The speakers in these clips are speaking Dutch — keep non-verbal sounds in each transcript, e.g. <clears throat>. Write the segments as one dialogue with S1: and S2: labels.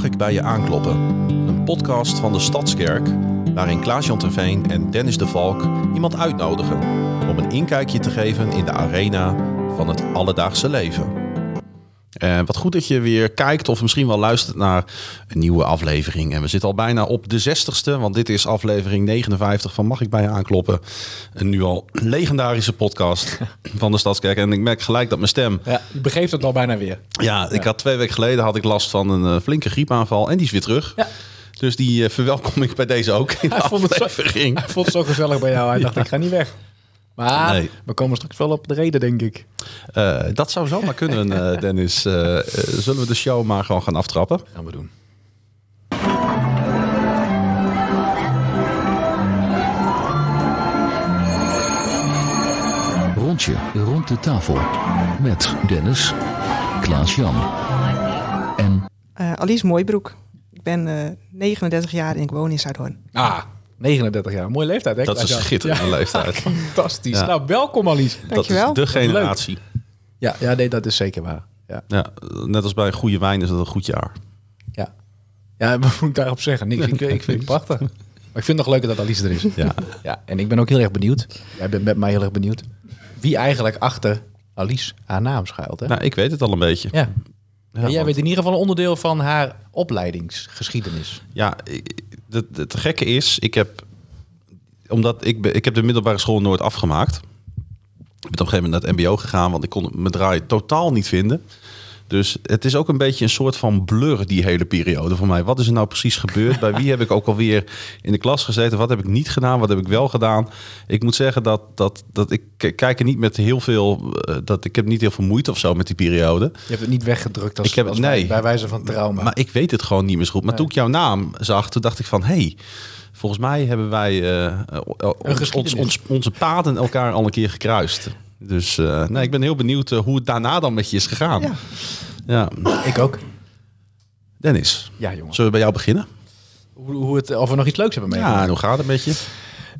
S1: Mag ik bij je aankloppen? Een podcast van de Stadskerk waarin Klaas-Jan Terveen en Dennis de Valk iemand uitnodigen om een inkijkje te geven in de arena van het alledaagse leven. En wat goed dat je weer kijkt of misschien wel luistert naar een nieuwe aflevering. En we zitten al bijna op de 60ste, want dit is aflevering 59 van Mag ik bij je aankloppen? Een nu al legendarische podcast <laughs> van de Stadskerk. En ik merk gelijk dat mijn stem
S2: Ja, je begeeft het al bijna weer.
S1: ja, ik had twee weken geleden had ik last van een eh, flinke griepaanval en die is weer terug.
S2: Ja.
S1: Dus die eh, verwelkom ik bij deze ook in de
S2: Hij vond het zo-. Hij vond het zo gezellig bij jou. Hij <laughs> dacht, ik ga niet weg. Maar
S1: Nee.
S2: we komen straks wel op de reden, denk ik.
S1: Eh, dat zou zomaar kunnen, <laughs> eh, Dennis. Eh, zullen we de show maar gewoon gaan aftrappen?
S2: gaan we doen.
S3: Rondje rond de tafel. Met Dennis, Klaas-Jan en
S4: Eh, Alice Mooibroek. Ik ben eh, 39 jaar en ik woon in Zuidhoorn.
S2: Ah, 39 jaar. Mooie leeftijd, hè?
S1: Dat is een schitterende
S2: Ja,
S1: leeftijd. <laughs>
S2: Fantastisch.
S1: Ja.
S2: Nou, welkom Alice.
S4: Dankjewel.
S1: Dat is de generatie.
S2: Ja, ja nee, dat is zeker waar. Ja,
S1: Ja, net als bij een goede wijn is dat een goed jaar.
S2: ja. ja <laughs> wat moet ik daarop zeggen? Niks. Ik, ik vind het prachtig. Maar ik vind het nog leuker dat Alice er is.
S1: Ja.
S2: Ja, en ik ben ook heel erg benieuwd. Jij bent met mij heel erg benieuwd. Wie eigenlijk achter Alice haar naam schuilt, hè?
S1: Nou, ik weet het al een beetje.
S2: ja.
S1: Ja,
S2: En jij
S1: want-
S2: weet in ieder geval een onderdeel van haar opleidingsgeschiedenis.
S1: Ja, ik- het, het gekke is, ik heb, omdat ik, ik heb de middelbare school nooit afgemaakt. Ik ben op een gegeven moment naar het mbo gegaan, want ik kon mijn draai totaal niet vinden. Dus het is ook een beetje een soort van blur, die hele periode voor mij. Wat is er nou precies gebeurd? Bij wie heb ik ook alweer in de klas gezeten? Wat heb ik niet gedaan? Wat heb ik wel gedaan? Ik moet zeggen dat, dat, dat ik kijk er niet met heel veel... eh, dat ik heb niet heel veel moeite of zo met die periode.
S2: Je hebt het niet weggedrukt als,
S1: Ik heb
S2: als
S1: nee.
S2: bij wijze van trauma.
S1: Maar ik weet het gewoon niet meer zo goed. Maar toen ik jouw naam zag, toen dacht ik van... hé, hey, volgens mij hebben wij eh, eh, ons, ons, onze paden elkaar al een keer gekruist. Dus eh, nee, ik ben heel benieuwd eh, hoe het daarna dan met je is gegaan.
S4: Ja.
S1: Ja.
S2: ik ook.
S1: Dennis,
S2: Ja, jongen.
S1: zullen we bij jou beginnen?
S2: Hoe, hoe het, of we nog iets leuks hebben
S1: Ja,
S2: meegemaakt.
S1: en hoe gaat het met je?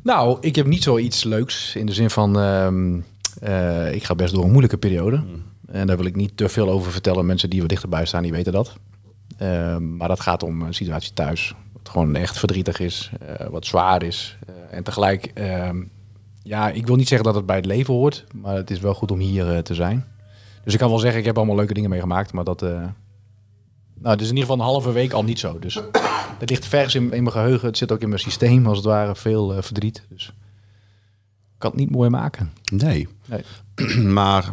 S2: Nou, ik heb niet zoiets leuks in de zin van... ehm, eh, ik ga best door een moeilijke periode.
S1: Hmm.
S2: En daar wil ik niet te veel over vertellen. Mensen die wat dichterbij staan, die weten dat. Ehm, maar dat gaat om een situatie thuis. Wat gewoon echt verdrietig is. eh, wat zwaar is. Eh, en tegelijk... ja, ik wil niet zeggen dat het bij het leven hoort. Maar het is wel goed om hier eh, te zijn. Dus ik kan wel zeggen, ik heb allemaal leuke dingen meegemaakt. Maar dat... eh, nou, het is in ieder geval een halve week al niet zo. Dus <clears throat> het ligt vers in, in mijn geheugen. Het zit ook in mijn systeem, als het ware. Veel eh, verdriet. Dus ik kan het niet mooi maken.
S1: Nee.
S2: Nee. <clears throat>
S1: Maar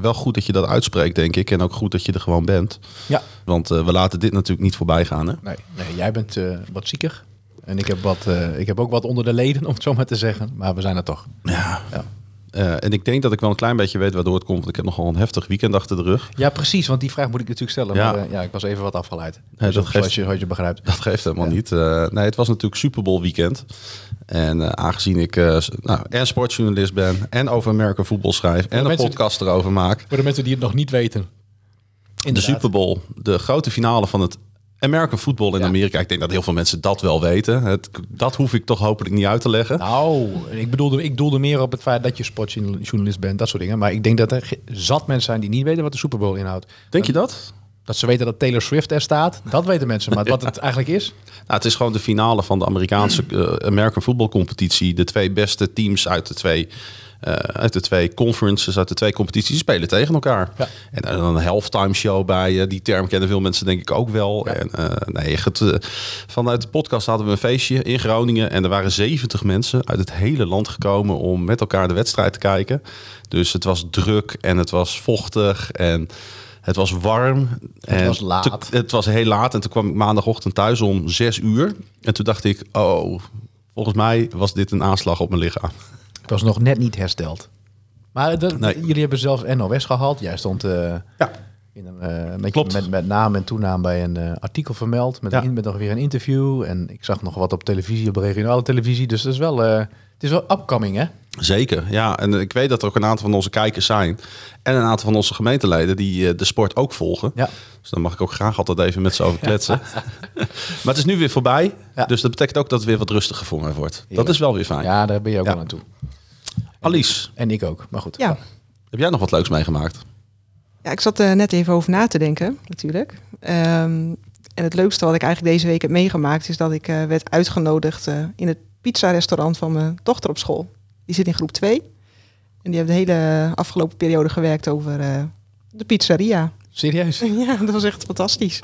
S1: wel goed dat je dat uitspreekt, denk ik. En ook goed dat je er gewoon bent.
S2: Ja.
S1: Want we laten dit natuurlijk niet voorbij gaan. Hè?
S2: Nee, nee jij bent eh, wat zieker. En ik heb, wat, eh, ik heb ook wat onder de leden, <laughs> om het zo maar te zeggen. Maar we zijn er toch.
S1: Ja.
S2: Ja.
S1: Eh, en ik denk dat ik wel een klein beetje weet waardoor het komt. Want ik heb nogal een heftig weekend achter de rug.
S2: Ja, precies. Want die vraag moet ik natuurlijk stellen.
S1: Ja.
S2: Maar, eh, ja, ik was even wat afgeleid.
S1: Nee,
S2: Dus
S1: dat
S2: zoals,
S1: geeft-
S2: je, zoals je begrijpt.
S1: Dat geeft helemaal niet. Nee, het was natuurlijk Super Bowl weekend. En aangezien ik nou, en sportjournalist ben en over Amerika voetbal schrijf en een
S2: mensen-
S1: podcast erover maak.
S2: Voor de mensen die het nog niet weten.
S1: De Super Bowl, de grote finale van het American football in
S2: Ja.
S1: Amerika. Ik denk dat heel veel mensen dat wel weten. Het, dat hoef ik toch hopelijk niet uit te leggen.
S2: Nou, ik bedoelde, ik doelde meer op het feit dat je sportjournalist bent. Dat soort dingen. Maar ik denk dat er zat mensen zijn die niet weten wat de Super Bowl inhoudt.
S1: denk je dat?
S2: Dat ze weten dat Taylor Swift er staat. Dat weten mensen. Maar wat het eigenlijk is...
S1: Nou, het is gewoon de finale van de Amerikaanse eh, American voetbalcompetitie. De twee beste teams uit de twee, eh, uit de twee conferences, uit de twee competities, spelen tegen elkaar.
S2: Ja.
S1: En dan een halftime show bij. eh, die term kennen veel mensen denk ik ook wel.
S2: Ja.
S1: En nee, het, vanuit de podcast hadden we een feestje in Groningen. En er waren 70 mensen uit het hele land gekomen om met elkaar de wedstrijd te kijken. Dus het was druk en het was vochtig en... Het was warm. en
S2: was laat.
S1: te- het was heel laat en toen kwam ik maandagochtend thuis om zes uur. En toen dacht ik, oh, volgens mij was dit een aanslag op mijn lichaam.
S2: Ik was nog net niet hersteld. Maar
S1: Nee.
S2: jullie hebben zelfs NOS gehaald. Jij stond eh,
S1: Ja.
S2: In een, eh, met,
S1: Klopt.
S2: met, met naam en toenaam bij een eh, artikel vermeld. Met,
S1: Ja.
S2: een, met nog weer een interview. En ik zag nog wat op televisie, op de regionale televisie. Dus dat is wel, eh, het is wel upcoming, hè?
S1: Zeker, ja. En ik weet dat er ook een aantal van onze kijkers zijn. En een aantal van onze gemeenteleden die de sport ook volgen.
S2: Ja.
S1: Dus daar mag ik ook graag altijd even met ze over kletsen. <laughs> <laughs> maar het is nu weer voorbij.
S2: Ja.
S1: Dus dat betekent ook dat het weer wat rustiger voor mij wordt. Dat is wel weer fijn.
S2: Ja, daar ben je ook
S1: Ja.
S2: wel aan toe.
S1: Alice,
S2: En ik ook, maar goed.
S4: Ja,
S1: heb jij nog wat leuks meegemaakt?
S4: Ja ik zat er net even over na te denken, natuurlijk. Ehm, En het leukste wat ik eigenlijk deze week heb meegemaakt is dat ik eh, werd uitgenodigd eh, in het pizza-restaurant van mijn dochter op school. Die zit in groep 2. En die heeft de hele afgelopen periode gewerkt over eh, de pizzeria.
S2: Serieus? <laughs>
S4: Ja, dat was echt fantastisch.
S2: ik,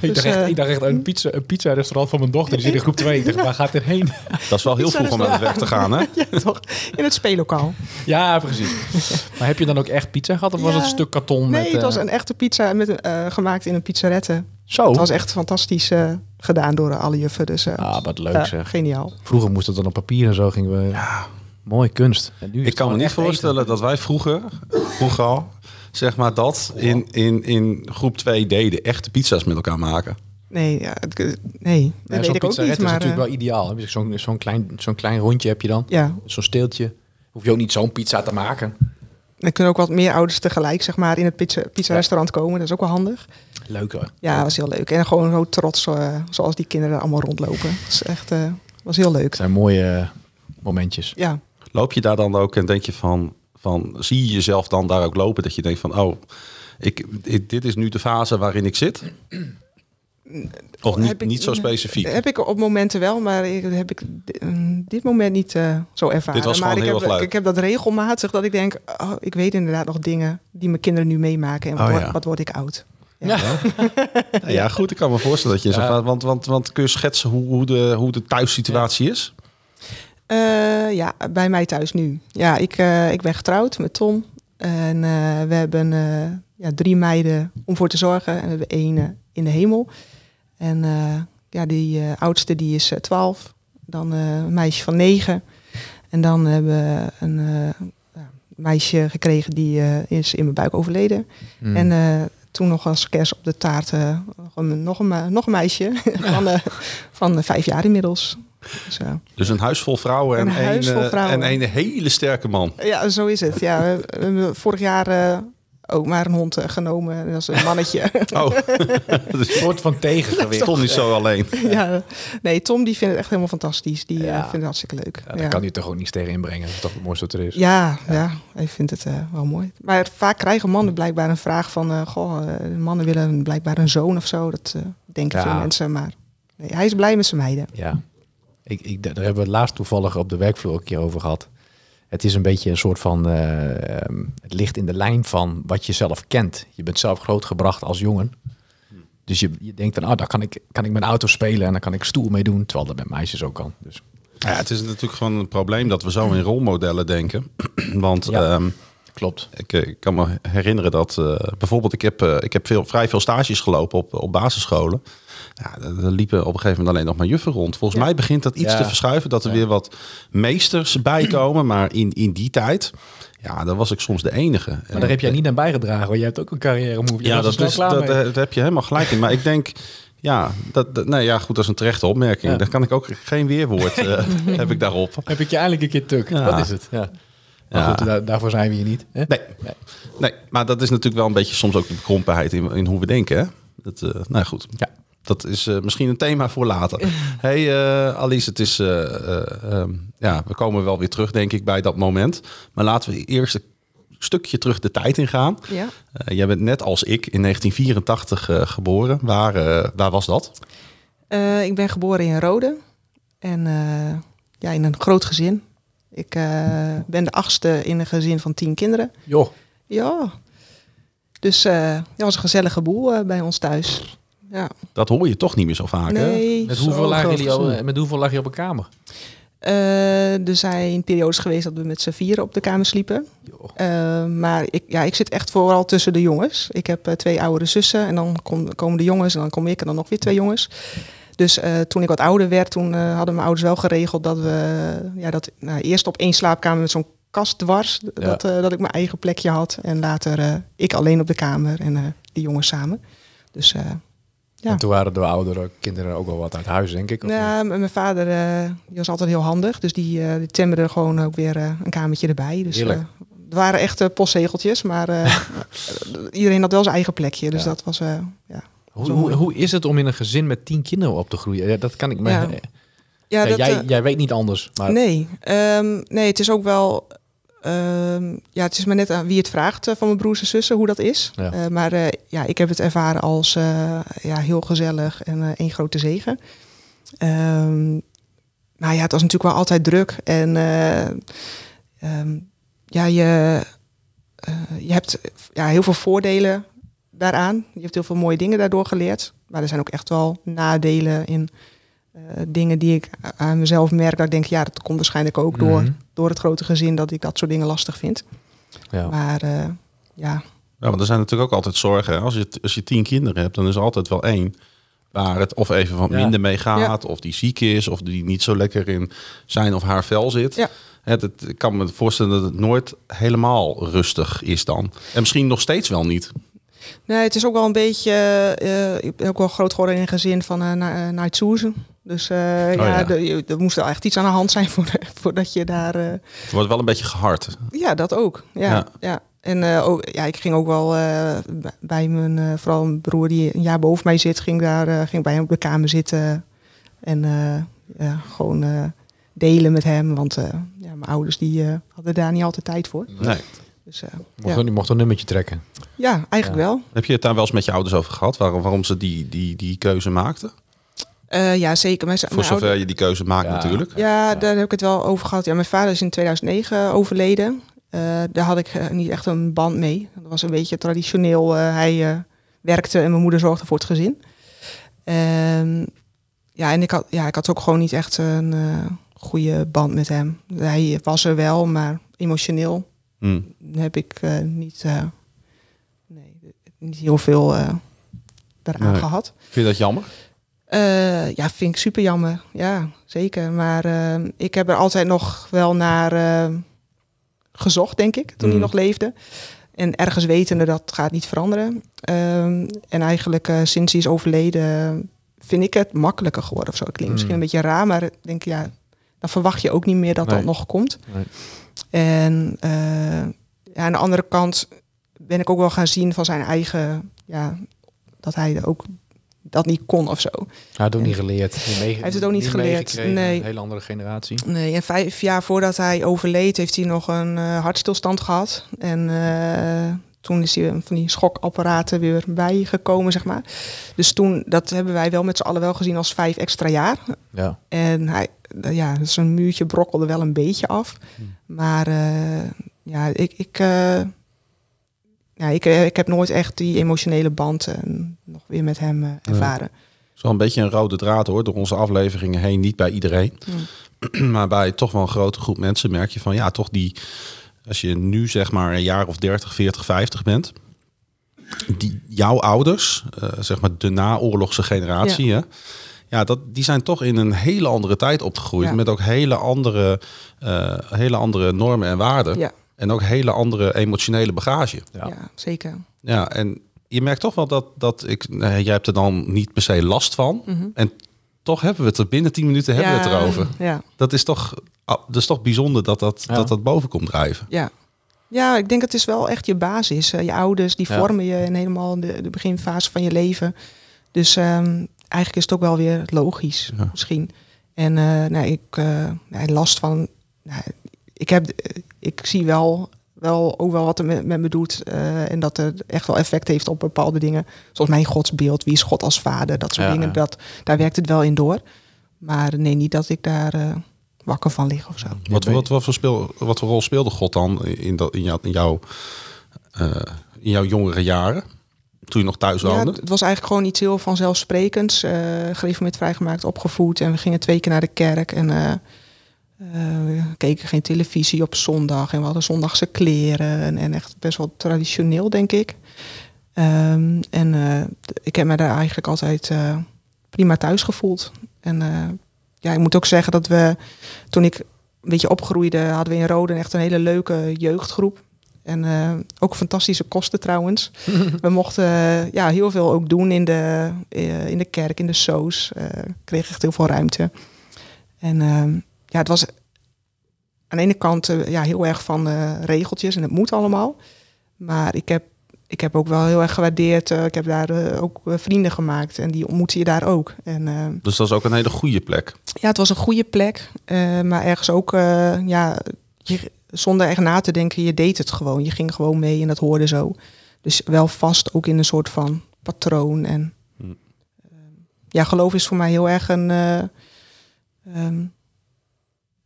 S4: Dus,
S2: dacht echt,
S4: eh,
S2: ik dacht echt een pizza, een pizza restaurant van mijn dochter. Die zit in groep 2. Ik dacht, waar gaat dit heen? <laughs>
S1: Dat is wel heel vroeg om uit weg te gaan, hè? <laughs>
S4: Ja, toch? In het speellokaal.
S2: Ja, precies. maar heb je dan ook echt pizza gehad? Of was het een stuk karton?
S4: Nee,
S2: met,
S4: het was
S2: eh,
S4: een echte pizza met, eh, gemaakt in een pizzarette.
S2: Zo?
S4: Het was echt fantastisch eh, gedaan door alle juffen. Dus eh,
S2: Ah, wat leuk zeg.
S4: geniaal.
S2: Vroeger moest het dan op papier en zo gingen we... Ja. Mooi kunst. En nu is
S1: Ik kan me niet
S2: eten.
S1: voorstellen dat wij vroeger, vroeger al, zeg maar dat in, in, in groep 2 deden. Echte pizza's met elkaar maken.
S4: Nee, ja, het, nee, dat
S2: Ja,
S4: weet
S2: zo'n
S4: ik ook niet.
S2: pizzarette is
S4: Maar
S2: natuurlijk
S4: eh,
S2: wel ideaal. Heb je Zo'n zo'n klein, zo'n klein rondje heb je dan.
S4: ja,
S2: Zo'n steeltje. Hoef je ook niet zo'n pizza te maken.
S4: er kunnen ook wat meer ouders tegelijk zeg maar, in het pizza, pizza-restaurant komen. Dat is ook wel handig.
S2: Leuk hoor.
S4: Ja, dat was heel leuk. En gewoon zo trots eh, zoals die kinderen allemaal rondlopen. Dat is echt, eh, was heel leuk.
S2: Het zijn mooie momentjes.
S4: Ja,
S1: Loop je daar dan ook en denk je van, van zie je jezelf dan daar ook lopen? Dat je denkt van, oh, ik, ik- dit is nu de fase waarin ik zit? Of niet,
S4: Heb ik-
S1: niet zo specifiek?
S4: heb ik op momenten wel, maar ik, heb ik mm, dit moment niet eh, zo ervaren.
S1: Dit was
S4: maar
S1: gewoon
S4: ik
S1: heel
S4: heb, ik heb dat regelmatig dat ik denk, oh, ik weet inderdaad nog dingen die mijn kinderen nu meemaken. En wat,
S1: Oh,
S4: word-
S1: ja.
S4: wat word ik oud?
S2: Ja.
S1: Ja, <laughs> ja, goed, ik kan me voorstellen dat je...
S2: Ja.
S1: Zo, want, want, want kun je schetsen hoe, hoe, de, hoe de thuissituatie is?
S4: Eh, ja, bij mij thuis nu. Ja, ik, eh, ik ben getrouwd met Tom. En eh, we hebben ja, drie meiden om voor te zorgen. En we hebben één in de hemel. En ja, die oudste die is 12. Dan een meisje van 9. En dan hebben we een meisje gekregen die is in mijn buik overleden.
S2: Hmm.
S4: En toen nog als kerst op de taart nog, een, nog, een, nog een meisje <laughs> van, van vijf jaar inmiddels. Dus, eh,
S1: Dus een huis vol vrouwen en
S4: Een huis
S1: een,
S4: vol
S1: eh,
S4: vrouwen.
S1: en een hele sterke man.
S4: Ja, zo is het. Ja, we, vorig jaar eh, ook maar een hond eh, genomen. En Dat is een mannetje. <laughs>
S1: Oh, <laughs>
S2: een soort van tegengewicht.
S1: Tom niet zo alleen.
S4: ja, nee, Tom die vindt het echt helemaal fantastisch. Die vindt het hartstikke leuk.
S2: Ja, daar kan hij toch ook niet tegen inbrengen. Dat is toch het mooiste wat er is.
S4: Ja, ja, hij vindt het eh, wel mooi. Maar vaak krijgen mannen blijkbaar een vraag van... eh, goh, mannen willen blijkbaar een zoon of zo. Dat eh, denken
S2: Ja.
S4: veel mensen, maar nee, hij is blij met zijn meiden.
S2: Ja. Ik, ik, daar hebben we het laatst toevallig op de werkvloer een keer over gehad. Het is een beetje een soort van... ehm, het ligt in de lijn van wat je zelf kent. Je bent zelf grootgebracht als jongen. Dus je, je denkt dan, ah, daar kan ik, kan ik mijn auto spelen en dan kan ik stoel mee doen. Terwijl dat met meisjes ook kan. Dus
S1: Ja, het is natuurlijk gewoon een probleem dat we zo in rolmodellen denken. <clears throat> Want
S2: Ja.
S1: ehm,
S2: klopt.
S1: ik, eh, ik kan me herinneren dat eh, bijvoorbeeld ik heb, ik heb veel, vrij veel stages gelopen op, op basisscholen. Ja, er liepen op een gegeven moment alleen nog maar juffen rond. Volgens
S4: Ja.
S1: mij begint dat iets
S2: Ja.
S1: te verschuiven, dat er
S2: Ja.
S1: weer wat meesters bij komen. Maar in, in die tijd, ja, dan was ik soms de enige.
S2: Maar daar heb jij niet aan bijgedragen. Want jij hebt ook een carrière move.
S1: Ja,
S2: was
S1: dat, is,
S2: klaar
S1: dat,
S2: mee.
S1: eh, daar heb je helemaal gelijk in. Maar ik denk, ja, dat, dat, nee, ja, goed, dat is een terechte opmerking.
S2: Ja.
S1: Daar kan ik ook geen weerwoord eh, <laughs> heb ik daarop.
S2: Heb ik je eindelijk een keer tuk.
S1: Ja.
S2: Dat is het. Ja. Maar
S1: Ja.
S2: goed, daar- daarvoor zijn we hier niet. Hè?
S1: Nee. nee, maar dat is natuurlijk wel een beetje soms ook de bekrompenheid in, in hoe we denken. Hè? Dat, eh, nou goed,
S2: Ja.
S1: Dat is eh, misschien een thema voor later. hey, eh, Alice, het is, eh, eh, ehm, ja, we komen wel weer terug, denk ik, bij dat moment. Maar laten we eerst een stukje terug de tijd ingaan.
S4: Ja.
S1: Jij bent net als ik in 1984 eh, geboren. Waar, eh, waar was dat?
S4: Eh, ik ben geboren in Rode. En eh, ja, in een groot gezin. Ik eh, ben de achtste in een gezin van tien kinderen.
S2: Joh,
S4: Ja. Dus eh dat was een gezellige boel bij ons thuis. Ja.
S1: Dat hoor je toch niet meer zo vaak, hè?
S4: Nee.
S2: met
S1: Zo
S2: hoeveel, lagen jullie al, met hoeveel lag je op een kamer?
S4: Eh, er zijn periodes geweest dat we met z'n vieren op de kamer sliepen. Eh, maar ik, ja, ik zit echt vooral tussen de jongens. Ik heb eh, twee oudere zussen en dan kom- komen de jongens en dan kom ik en dan nog weer twee jongens. Dus eh, toen ik wat ouder werd, toen hadden mijn ouders wel geregeld dat we ja, dat, nou, eerst op één slaapkamer met zo'n kast dwars,
S2: Ja.
S4: dat, eh, dat ik mijn eigen plekje had. En later eh, ik alleen op de kamer en eh die jongens samen. Dus eh, Ja.
S2: En toen waren de oudere kinderen ook wel wat uit huis, denk ik. of
S4: ja, m- mijn vader eh, die was altijd heel handig, dus die, eh die timmerde gewoon ook weer eh, een kamertje erbij. Dus,
S2: Heerlijk.
S4: eh, het waren echt eh, postzegeltjes, maar eh, <laughs> iedereen had wel zijn eigen plekje. Dus
S2: Ja.
S4: dat was, eh, ja.
S2: Hoe, hoe, is het om in een gezin met tien kinderen op te groeien? Ja, dat kan ik me...
S4: Ja.
S2: Ja,
S4: Ja, dat,
S2: jij,
S4: eh,
S2: jij weet niet anders, maar
S4: Nee, ehm, nee, het is ook wel Ehm, ja, het is maar net aan wie het vraagt eh, van mijn broers en zussen hoe dat is.
S2: Ja.
S4: Eh, maar eh, ja, ik heb het ervaren als ja, heel gezellig en één grote zegen. Ehm, maar ja, het was natuurlijk wel altijd druk. En eh, ehm, ja, je, je hebt ja, heel veel voordelen daaraan. Je hebt heel veel mooie dingen daardoor geleerd. Maar er zijn ook echt wel nadelen in dingen die ik aan mezelf merk. Dat ik denk, ja, dat komt waarschijnlijk ook door,
S2: Mhm.
S4: door het grote gezin dat ik dat soort dingen lastig vind.
S2: Ja.
S4: Maar eh, ja,
S1: Ja, want er zijn natuurlijk ook altijd zorgen. hè. Als je, als je tien kinderen hebt, dan is er altijd wel één waar het of even wat
S2: Ja.
S1: minder mee gaat, of die ziek is, of die niet zo lekker in zijn of haar vel zit.
S4: Ja.
S1: Het, het, ik kan me voorstellen dat het nooit helemaal rustig is dan. En misschien nog steeds wel niet.
S4: Nee, het is ook wel een beetje. eh, ik ben ook wel groot geworden in een gezin van uh, Night Susan. Dus eh, ja,
S1: Oh ja.
S4: de- je- er moest wel echt iets aan de hand zijn <laughs> voor, voordat je daar. eh,
S1: Het wordt wel een beetje gehard.
S4: ja, dat ook. Ja,
S1: Ja.
S4: ja. En eh, ook, ja, ik ging ook wel bij mijn, vooral een broer die een jaar boven mij zit, ging daar, ging bij hem op de kamer zitten en ja, gewoon delen met hem, want ja, mijn ouders die hadden daar niet altijd tijd voor.
S1: Nee.
S4: Dus
S2: Mocht,
S4: ja.
S2: mocht een nummertje trekken.
S4: ja, eigenlijk wel.
S1: Heb je het daar wel eens met je ouders over gehad? Waarom, waarom ze die, die, die keuze maakten?
S4: Eh, ja, zeker. Mijn,
S1: Voor
S4: mijn
S1: zover je die keuze maakt
S2: Ja.
S1: natuurlijk.
S4: Ja, daar heb ik het wel over gehad. Ja, mijn vader is in 2009 overleden. Eh, daar had ik eh, niet echt een band mee. Dat was een beetje traditioneel. Eh, hij eh, werkte en mijn moeder zorgde voor het gezin. Ehm, ja, en ik had, ja, ik had ook gewoon niet echt een eh, goede band met hem. Hij was er wel, maar emotioneel
S1: Hm.
S4: heb ik eh, niet, nee, niet heel veel eh daaraan
S1: Nee.
S4: gehad.
S1: Vind je dat jammer?
S4: Eh, ja, vind ik super jammer. Ja, zeker. Maar eh, ik heb er altijd nog wel naar eh, gezocht, denk ik, toen
S1: Mm.
S4: hij nog leefde. En ergens wetende dat gaat niet veranderen. Ehm, en eigenlijk eh, sinds hij is overleden vind ik het makkelijker geworden of zo. Het klinkt
S2: Mm.
S4: misschien een beetje raar, maar ik denk ja, dan verwacht je ook niet meer dat
S2: Nee.
S4: dat nog komt.
S2: Nee.
S4: En eh, ja, aan de andere kant ben ik ook wel gaan zien van zijn eigen, ja, dat hij ook dat niet kon of zo.
S2: Hij had ook niet geleerd. Hij
S4: heeft het ook niet geleerd, nee.
S2: Een hele andere generatie.
S4: Nee, en vijf jaar voordat hij overleed, heeft hij nog een eh, hartstilstand gehad. En eh, toen is hij van die schokapparaten weer bijgekomen, zeg maar. Dus toen, dat hebben wij wel met z'n allen wel gezien als vijf extra jaar.
S2: Ja.
S4: En hij, ja, zijn muurtje brokkelde wel een beetje af.
S2: Hmm.
S4: Maar eh, ja, ik, ik, eh, ja ik, eh, ik heb nooit echt die emotionele band eh, nog weer met hem eh, ervaren.
S1: Het is wel een beetje een rode draad hoor, door onze afleveringen heen. Niet bij iedereen. <clears throat> maar bij toch wel een grote groep mensen merk je van ja, toch die. Als je nu zeg maar een jaar of 30, 40, 50 bent. Die, jouw ouders, zeg maar de naoorlogse generatie, ja. Ja, dat, die zijn toch in een hele andere tijd opgegroeid.
S4: Ja.
S1: Met ook hele andere, hele andere normen en waarden.
S4: Ja,
S1: En ook hele andere emotionele bagage.
S2: Ja.
S4: ja. zeker.
S1: Ja, en je merkt toch wel dat, dat ik, nee, jij hebt er dan niet per se last van.
S4: Mhm.
S1: En toch hebben we het er binnen 10 minuten hebben we het erover.
S4: Ja.
S1: Dat is toch, ah, dat is toch bijzonder dat dat,
S2: Ja.
S1: dat dat boven komt drijven.
S4: Ja. ja, ik denk het is wel echt je basis. Eh, je ouders, die
S2: Ja.
S4: vormen je in helemaal de, de beginfase van je leven. Dus ehm, eigenlijk is het ook wel weer logisch,
S1: Ja.
S4: misschien. En eh nou, ik uh, nou, last van... Nou, ik, heb, ik zie wel, wel ook wel wat er met, met me doet. eh, en dat het echt wel effect heeft op bepaalde dingen. Zoals mijn godsbeeld, wie is God als vader, dat soort
S2: Ja,
S4: dingen.
S2: ja.
S4: Dat, daar werkt het wel in door. Maar nee, niet dat ik daar eh, wakker van lig of zo.
S1: Wat, wat, wat, voor speel, wat voor rol speelde God dan in, dat, in, jou, in, jouw, eh, in jouw jongere jaren? Toen je nog thuis
S4: Ja,
S1: woonde?
S4: het was eigenlijk gewoon iets heel vanzelfsprekends. Uh, gereformeerd vrijgemaakt, opgevoed. En we gingen twee keer naar de kerk. En we keken geen televisie op zondag. En we hadden zondagse kleren. En, en echt best wel traditioneel, denk ik. Um, en uh, ik heb me daar eigenlijk altijd uh, prima thuis gevoeld. En uh, ja, ik moet ook zeggen dat we... Toen ik een beetje opgroeide, hadden we in Rode echt een hele leuke jeugdgroep. En ook fantastische kosten trouwens. <laughs> we mochten ja, heel veel ook doen in de, in de kerk, in de soos. kreeg echt heel veel ruimte. En ja, het was aan de ene kant ja, heel erg van regeltjes en het moet allemaal. Maar ik heb, ik heb ook wel heel erg gewaardeerd. ik heb daar ook vrienden gemaakt en die ontmoette je daar ook. En,
S1: dus dat is ook een hele goede plek.
S4: Ja, het was een goede plek. maar ergens ook, ja, je, zonder echt na te denken, je deed het gewoon. Je ging gewoon mee en dat hoorde zo. Dus wel vast ook in een soort van patroon. En
S1: Hm.
S4: ja, geloof is voor mij heel erg een, eh, ehm,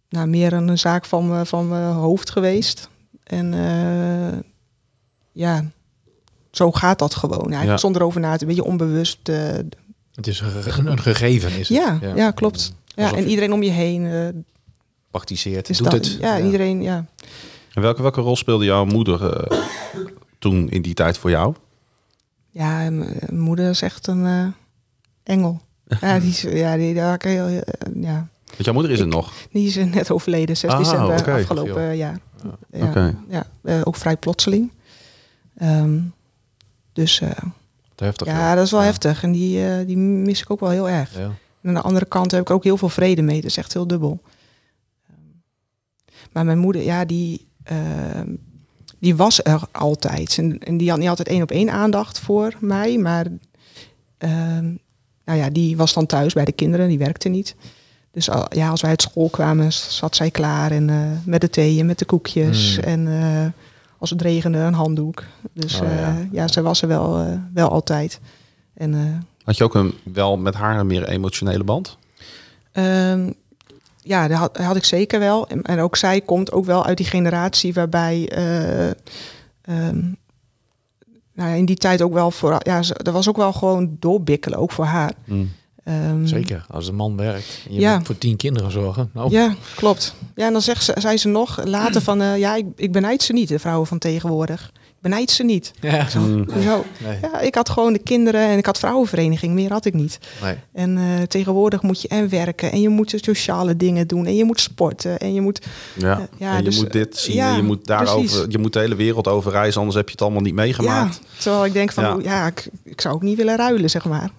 S4: nou, meer een, een zaak van, van mijn hoofd geweest. En eh, ja, zo gaat dat gewoon. Eigenlijk
S1: Ja.
S4: zonder over na te, een beetje onbewust. eh,
S2: Het is een, ge- een gegeven, is het.
S4: ja, ja. klopt. Ja, en iedereen om je heen eh,
S2: Praktiseert,
S4: is
S2: doet
S4: dat.
S2: het.
S4: Ja, iedereen, ja.
S1: En welke, welke rol speelde jouw moeder eh, toen in die tijd voor jou?
S4: Ja, moeder is echt een eh, engel. Ja, die ja, die, daar kan je ja,
S1: Want jouw moeder is er
S4: Ik-
S1: nog.
S4: die is net overleden, 6
S1: Ah,
S4: december afgelopen jaar. Ja,
S1: Oké.
S4: ja eh, ook vrij plotseling. Ehm, dus eh,
S2: heftig.
S4: ja, dat is wel heftig. En die, eh, die mis ik ook wel heel erg.
S2: Ja.
S4: En aan de andere kant heb ik er ook heel veel vrede mee. Dat is echt heel dubbel. Ehm, Maar mijn moeder, ja, die, ehm, die was er altijd. En, en die had niet altijd één op één aandacht voor mij. Maar nou ja, die was dan thuis bij de kinderen. Die werkte niet. Dus al- ja, als wij uit school kwamen, zat zij klaar. En eh, met de thee en met de koekjes.
S2: Mm.
S4: En eh, als het regende, een handdoek. Dus
S2: Oh, ja.
S4: ja, ze was er wel, eh, wel altijd. En eh,
S1: Had je ook een, wel met haar een meer emotionele band?
S4: Ehm, ja, dat had, had ik zeker wel. En, en ook zij komt ook wel uit die generatie waarbij. eh, ehm, nou ja, in die tijd ook wel voor. Ja, er was ook wel gewoon doorbikkelen, ook voor haar. Ehm,
S2: Zeker, als een man werkt. En je
S4: Ja.
S2: moet voor tien kinderen zorgen. Nou,
S4: Ja, klopt. Ja, en dan zegt ze, zei ze nog later van... eh, ja, ik, ik benijd ze niet, de vrouwen van tegenwoordig. Ik benijd ze niet.
S2: Ja.
S1: Mm.
S4: Zo.
S2: Nee.
S4: Ja, ik had gewoon de kinderen en ik had vrouwenvereniging. Meer had ik niet.
S2: Nee.
S4: En eh, tegenwoordig moet je en werken en je moet sociale dingen doen en je moet sporten en je moet
S1: Ja,
S4: Eh, ja,
S1: en je
S4: dus,
S1: moet dit zien
S4: ja,
S1: en je moet daarover,
S4: precies.
S1: je moet de hele wereld over reizen, anders heb je het allemaal niet meegemaakt.
S4: ja. Terwijl ik denk van
S1: Ja.
S4: ja, ik, ik zou ook niet willen ruilen zeg maar.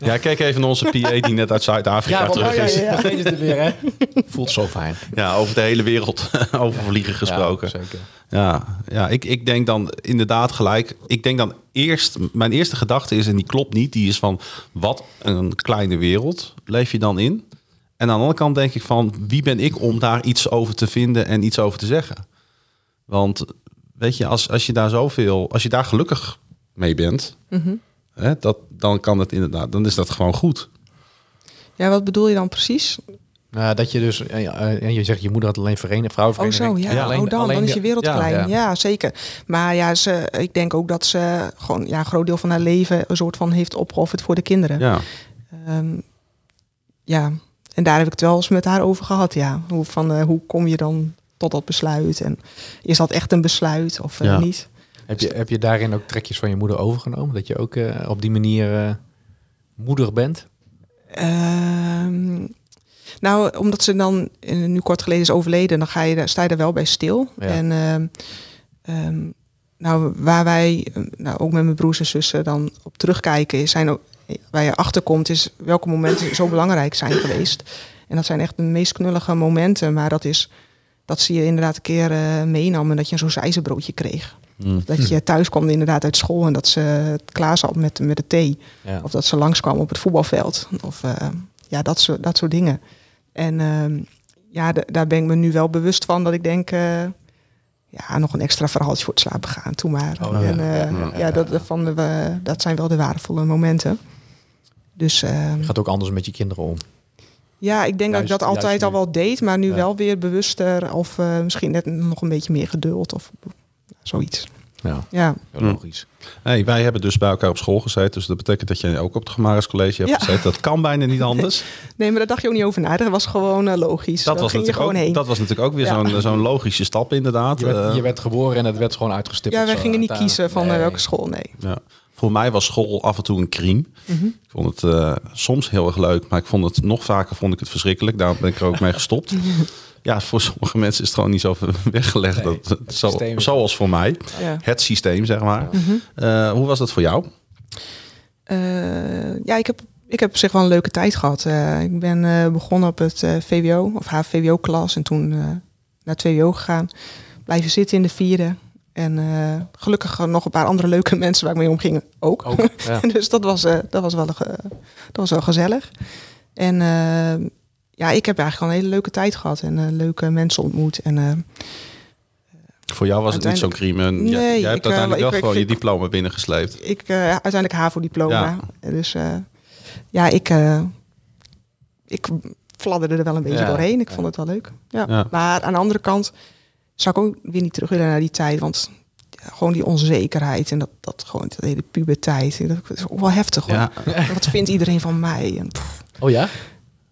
S1: Ja, kijk even naar onze PA die net uit Zuid-Afrika terug
S2: ja,
S1: is.
S2: ja,
S1: Ja,
S2: ja. Weer, hè? <laughs> Voelt zo fijn.
S1: over de hele wereld <laughs> overvliegen gesproken.
S2: Ja, zeker.
S1: Ja, ja ik, ik denk dan inderdaad gelijk. Ik denk dan eerst, mijn eerste gedachte is, en die klopt niet, die is van wat een kleine wereld leef je dan in. En aan de andere kant denk ik van wie ben ik om daar iets over te vinden en iets over te zeggen. Want weet je, als, als je daar zoveel, als je daar gelukkig mee bent,
S4: Mhm.
S1: Hè, dat, dan kan het inderdaad, dan is dat gewoon goed.
S4: Ja, wat bedoel je dan precies?
S2: Nou, dat je dus, en je zegt je moeder had alleen vereniging,
S4: Oh
S2: vrouwenvereniging.
S4: zo, ja.
S2: alleen-
S4: oh dan,
S2: alleen
S4: dan is je wereld
S1: ja,
S4: klein.
S2: ja.
S4: Ja. zeker. Maar ja, ze, ik denk ook dat ze gewoon ja, een groot deel van haar leven een soort van heeft opgeofferd voor de kinderen.
S1: Ja,
S4: Ehm, ja. En daar heb ik het wel eens met haar over gehad. Ja, hoe, van, eh, hoe kom je dan tot dat besluit? En is dat echt een besluit of eh,
S1: Ja.
S4: niet?
S2: Heb je, heb je daarin ook trekjes van je moeder overgenomen? Dat je ook eh, op die manier eh, moeder bent?
S4: Ehm, nou, omdat ze dan eh, nu kort geleden is overleden, dan ga je, daar- sta je er wel bij stil.
S2: Ja.
S4: En ehm, ehm, nou, waar wij, nou, ook met mijn broers en zussen dan op terugkijken, is- zijn ook, waar je achterkomt, is welke momenten zo belangrijk zijn geweest. En dat zijn echt de meest knullige momenten, maar dat is dat ze je inderdaad een keer meenam en dat je zo'n zijzenbroodje kreeg.
S1: Mm.
S4: Dat je thuis kwam inderdaad uit school en dat ze klaar zat met, met de thee.
S2: Ja.
S4: Of dat ze langskwam op het voetbalveld. Of eh, ja, dat soort, dat soort dingen. En ehm, ja, daar ben ik me nu wel bewust van dat ik denk... eh, ja, nog een extra verhaaltje voor het slapen gaan. Toen maar.
S2: Oh, ja.
S4: en, eh,
S1: Ja.
S4: ja, dat, van de, dat zijn wel de waardevolle momenten. Dus ehm,
S2: Je gaat ook anders met je kinderen om.
S4: ja, ik denk dat ik dat altijd al wel deed. Maar nu
S2: Ja.
S4: wel weer bewuster. Of misschien net nog een beetje meer geduld. Of zoiets.
S2: Ja,
S4: Ja,
S2: logisch.
S1: Hey, wij hebben dus bij elkaar op school gezeten. Dus dat betekent dat je ook op het Gemaris College hebt
S4: Ja.
S1: gezeten. Dat kan bijna niet anders. <laughs>
S4: nee, maar daar dacht je ook niet over na. Dat was gewoon eh, logisch.
S1: Dat was,
S4: ging je
S1: natuurlijk
S4: gewoon
S1: ook,
S4: heen.
S1: dat was natuurlijk ook weer
S4: Ja.
S1: zo'n zo'n logische stap inderdaad.
S2: Je werd,
S1: Eh,
S2: je werd geboren en het werd gewoon uitgestippeld.
S4: Ja, wij
S2: zo
S4: gingen niet kiezen van eh,
S2: Nee.
S4: welke school, nee.
S1: ja. Voor mij was school af en toe een crime.
S4: Mhm.
S1: Ik vond het eh, soms heel erg leuk, maar ik vond het nog vaker vond ik het verschrikkelijk. Daar ben ik er ook mee gestopt. <laughs> Ja, voor sommige mensen is het gewoon niet zo <laughs> weggelegd.
S2: Nee,
S1: dat, zo, zoals voor mij.
S4: Ja.
S1: Het systeem, zeg maar.
S4: Mhm.
S1: Eh, hoe was dat voor jou?
S4: Eh, ja, ik heb, ik heb op zich wel een leuke tijd gehad. Eh, ik ben eh, begonnen op het VWO, of HVWO-klas. En toen eh, naar het VWO gegaan. Blijven zitten in de vierde. En eh, gelukkig nog een paar andere leuke <laughs> mensen waar ik mee omging ook.
S2: Ook, ja. <laughs>
S4: dus dat was, eh, dat, was wel, dat was wel gezellig. En eh, ja, ik heb eigenlijk al een hele leuke tijd gehad en eh, leuke mensen ontmoet. En eh,
S1: Voor jou was het niet zo'n crime. Jij-
S4: Nee,
S1: jij, hebt
S4: ik, eh,
S1: uiteindelijk wel
S4: ik-
S1: gewoon je diploma binnengesleept.
S4: ik eh, uiteindelijk HAVO-diploma.
S1: Ja.
S4: Dus eh, ja, ik, eh, ik fladderde er wel een beetje
S2: Ja,
S4: doorheen. Ik vond het wel leuk. Ja.
S1: Ja.
S4: Maar aan de andere kant zou ik ook weer niet terug willen naar die tijd. Want gewoon die onzekerheid en dat, dat gewoon de hele puberteit. Dat is ook wel heftig hoor.
S1: Ja,
S4: Wat vindt iedereen van mij? En,
S2: Oh ja?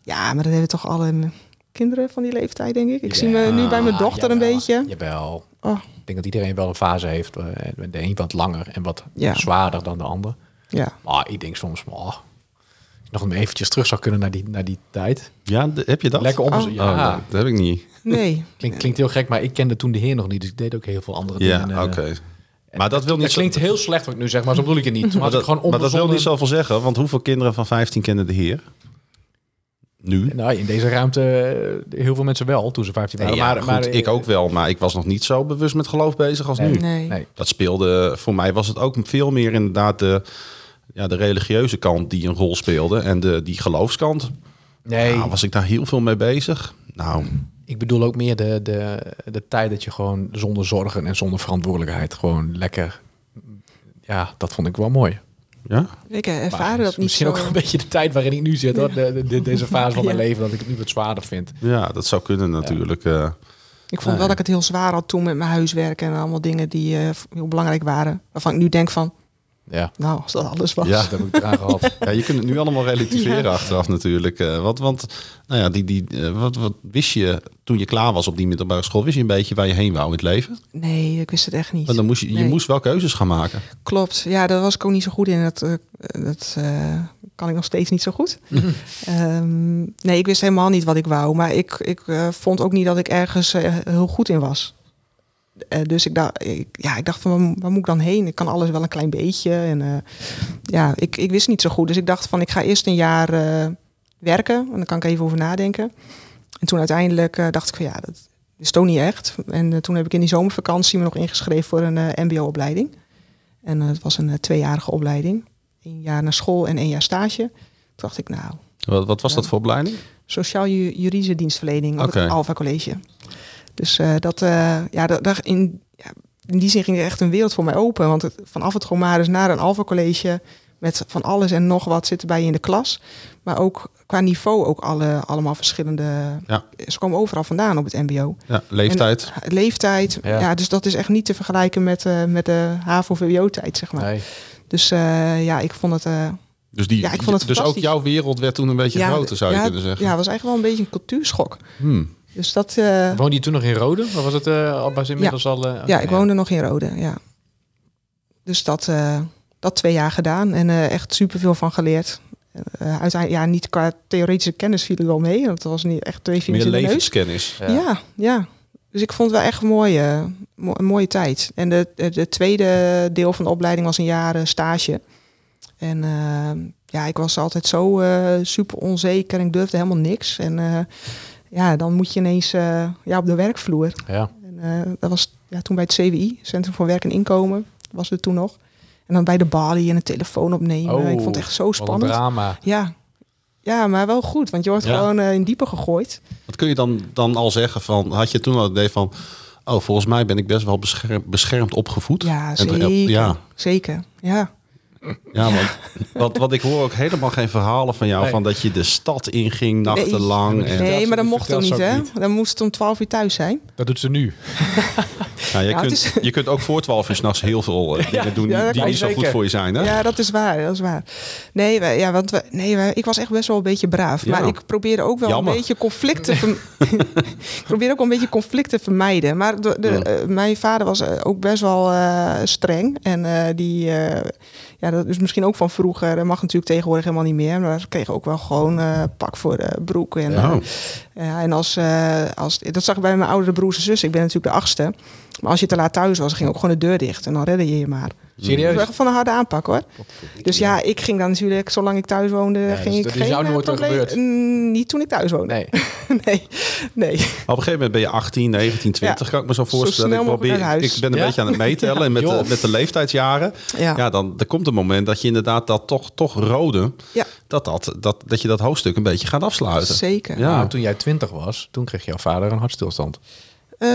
S4: Ja, maar dat hebben toch alle kinderen van die leeftijd, denk ik. Ik zie me nu bij mijn
S2: Ja,
S4: dochter een beetje.
S2: Jawel.
S4: Oh,
S2: Ik denk dat iedereen wel een fase heeft. eh, De een wat langer en wat
S4: Ja.
S2: zwaarder dan de ander.
S4: ja.
S2: Maar ik denk soms, oh, als ik nog eventjes terug zou kunnen naar die, naar die tijd.
S1: ja heb je dat?
S2: Lekker om.
S4: Oh.
S1: Oh,
S2: Ja,
S1: nee, dat heb ik niet.
S4: Nee. <laughs>
S2: klinkt, klinkt heel gek, maar ik kende toen de heer nog niet. Dus ik deed ook heel veel andere
S1: Ja,
S2: dingen.
S1: oké.
S2: eh,
S1: Maar dat wil niet
S2: Het
S1: zo-
S2: klinkt heel slecht wat ik nu zeg, maar zo bedoel ik het niet. <laughs> Maar,
S1: Maar
S2: als ik
S1: dat,
S2: gewoon
S1: maar dat wil niet zoveel zeggen, want hoeveel kinderen van 15 kennen de Heer? Nu?
S2: Nou, in deze ruimte eh, heel veel mensen wel, toen ze 15 waren.
S1: Nee, ja,
S2: maar,
S1: goed,
S2: maar, eh,
S1: ik ook wel, maar ik was nog niet zo bewust met geloof bezig als
S2: Nee.
S1: nu.
S4: Nee.
S2: Nee.
S1: Dat speelde, voor mij was het ook veel meer inderdaad de, ja, de religieuze kant die een rol speelde. En de, die geloofskant,
S2: Nee,
S1: nou, was ik daar heel veel mee bezig. Nou,
S2: ik bedoel ook meer de, de, de tijd dat je gewoon zonder zorgen en zonder verantwoordelijkheid gewoon lekker... Ja, dat vond ik wel mooi.
S1: Ja.
S4: Ik ervaarde dat niet
S2: Misschien
S4: zo.
S2: ook een beetje de tijd waarin ik nu zit, hoor. De, de- de- deze fase van mijn <laughs>
S4: Ja.
S2: leven, dat ik het nu wat zwaarder vind.
S1: ja, dat zou kunnen natuurlijk. eh.
S4: Ik vond wel dat ik het heel zwaar had toen met mijn huiswerk en allemaal dingen die eh, heel belangrijk waren. Waarvan ik nu denk van,
S2: Ja,
S4: nou, als dat alles was.
S1: Ja.
S2: dat heb ik eraan gehad. <laughs>
S1: Ja, je kunt het nu allemaal relativeren
S4: Ja.
S1: achteraf natuurlijk. eh, want, want nou ja, die, die, eh, wat, wat wist je toen je klaar was op die middelbare school? Wist je een beetje waar je heen wou in het leven?
S4: Nee, ik wist het echt niet.
S1: Want dan moest je, je moest wel keuzes gaan maken.
S4: Klopt. Ja, daar was ik ook niet zo goed in. Dat, eh, dat kan ik nog steeds niet zo goed. <laughs> Ehm, nee, ik wist helemaal niet wat ik wou. Maar ik, ik vond ook niet dat ik ergens heel goed in was. Eh, dus ik dacht, ik, ja, ik dacht van waar, moet ik dan heen? Ik kan alles wel een klein beetje. En eh, ja, ik, ik wist niet zo goed. Dus ik dacht van ik ga eerst een jaar eh, werken. En dan kan ik even over nadenken. En toen uiteindelijk dacht ik van ja, dat is toch niet echt. En toen heb ik in die zomervakantie me nog ingeschreven voor een mbo-opleiding. En het was een tweejarige opleiding. Een jaar naar school en één jaar stage. Toen dacht ik, nou,
S1: Wat, wat was dat voor opleiding?
S4: sociaal-juridische dienstverlening op het Alpha College. Dus eh, dat, eh, ja, dat, dat in, ja, in die zin ging er echt een wereld voor mij open. Want het, vanaf het Gomaris naar een Alpha College met van alles en nog wat zitten bij je in de klas. Maar ook qua niveau ook alle, allemaal verschillende...
S1: Ja.
S4: Ze komen overal vandaan op het mbo.
S1: Ja, leeftijd.
S4: En, leeftijd,
S2: Ja.
S4: ja. dus dat is echt niet te vergelijken met, eh, met de HAVO-VWO-tijd, zeg maar.
S2: Nee.
S4: Dus eh, ja, ik vond het... eh,
S1: dus die,
S4: ja, ik vond het
S1: dus ook jouw wereld werd toen een beetje
S4: ja,
S1: groter, zou je kunnen zeggen.
S4: Ja, het was eigenlijk wel een beetje een cultuurschok.
S1: Hmm.
S4: Dus dat... eh,
S2: Woonde je toen nog in Rode? Of was het uh, al was inmiddels al... eh,
S4: ja, ik woonde nog in Rode, ja. Dus dat, eh, dat twee jaar gedaan en eh, echt superveel van geleerd. Eh uiteindelijk, ja, niet qua theoretische kennis viel er wel mee. want Dat was niet echt twee
S1: Meer
S4: vingers in de neus.
S1: levenskennis.
S2: Ja.
S4: Ja. ja, Dus ik vond het wel echt een mooie, mo- een mooie tijd. En de, de, de tweede deel van de opleiding was een jaar stage. En ja, ik was altijd zo eh, super onzeker en ik durfde helemaal niks. En eh, ja, dan moet je ineens eh, ja, op de werkvloer.
S2: Ja.
S4: En, eh, dat was ja, toen bij het CWI, Centrum voor Werk en Inkomen, was het toen nog. En dan bij de balie en een telefoon opnemen.
S2: Oh,
S4: ik vond het echt zo
S2: Wat een
S4: spannend.
S2: drama.
S4: Ja. ja, maar wel goed, want je wordt
S1: Ja.
S4: gewoon eh, in diepe gegooid.
S1: Wat kun je dan, dan al zeggen van, had je toen al het idee van, oh, volgens mij ben ik best wel beschermd, beschermd opgevoed.
S4: Ja,
S1: En-
S4: zeker.
S1: ja,
S4: Zeker, ja.
S1: Ja want, want, want ik hoor ook helemaal geen verhalen van jou
S2: Nee.
S1: van dat je de stad inging nachtenlang.
S2: Nee.
S1: En,
S4: Nee, maar dat mocht ook niet, hè?
S2: niet.
S4: Dan moest het om 12 uur thuis zijn.
S2: Dat doet ze nu. <laughs>
S1: ja, je,
S4: Ja,
S1: kunt,
S4: is-
S1: je kunt ook voor 12 uur <laughs> s'nachts heel veel eh, dingen doen
S4: ja,
S1: die, niet zo
S2: zeker.
S1: goed voor je zijn. Hè?
S4: Ja, dat is waar, dat is waar. Nee, wij, ja, want we, nee wij, ik was echt best wel een beetje braaf.
S1: Ja.
S4: Maar ik probeerde ook wel
S1: Jammer.
S4: een beetje conflicten... <laughs> ik probeerde ook een beetje conflicten te vermijden. Maar de, de,
S1: Ja.
S4: eh, mijn vader was eh, ook best wel eh, streng. En eh, die... ja, dat is misschien ook van vroeger. Dat mag natuurlijk tegenwoordig helemaal niet meer. Maar ze kregen ook wel gewoon eh, pak voor de broek. En,
S1: Ja.
S4: eh, en als, eh, als... Dat zag ik bij mijn oudere broers en zussen. Ik ben natuurlijk de achtste. Maar als je te laat thuis was, ging ook gewoon de deur dicht. En dan redde je je maar. Dat
S2: Serieus?
S4: was echt van een harde aanpak hoor. Dus ja, ik ging dan natuurlijk, zolang ik thuis woonde,
S2: Ja,
S4: ging
S2: dus
S4: ik
S2: dat is jou
S4: eh,
S2: nooit
S4: probleem-
S2: gebeurd?
S4: Mm, Niet toen ik thuis woonde.
S2: Nee. <laughs>
S4: nee,
S1: op een gegeven moment ben je 18, 19, 20, kan ik me zo voorstellen.
S4: snel
S1: ik, probeer,
S4: naar huis.
S1: ik ben een
S2: Ja?
S1: beetje aan het meetellen en <laughs> met, de, met de leeftijdsjaren.
S4: Ja.
S1: Ja, dan er komt een moment dat je inderdaad dat toch, toch rode,
S4: Ja.
S1: dat, dat, dat, dat je dat hoofdstuk een beetje gaat afsluiten.
S4: Zeker.
S1: Ja.
S2: Maar toen jij 20 was, toen kreeg jouw vader een hartstilstand.
S4: Eh,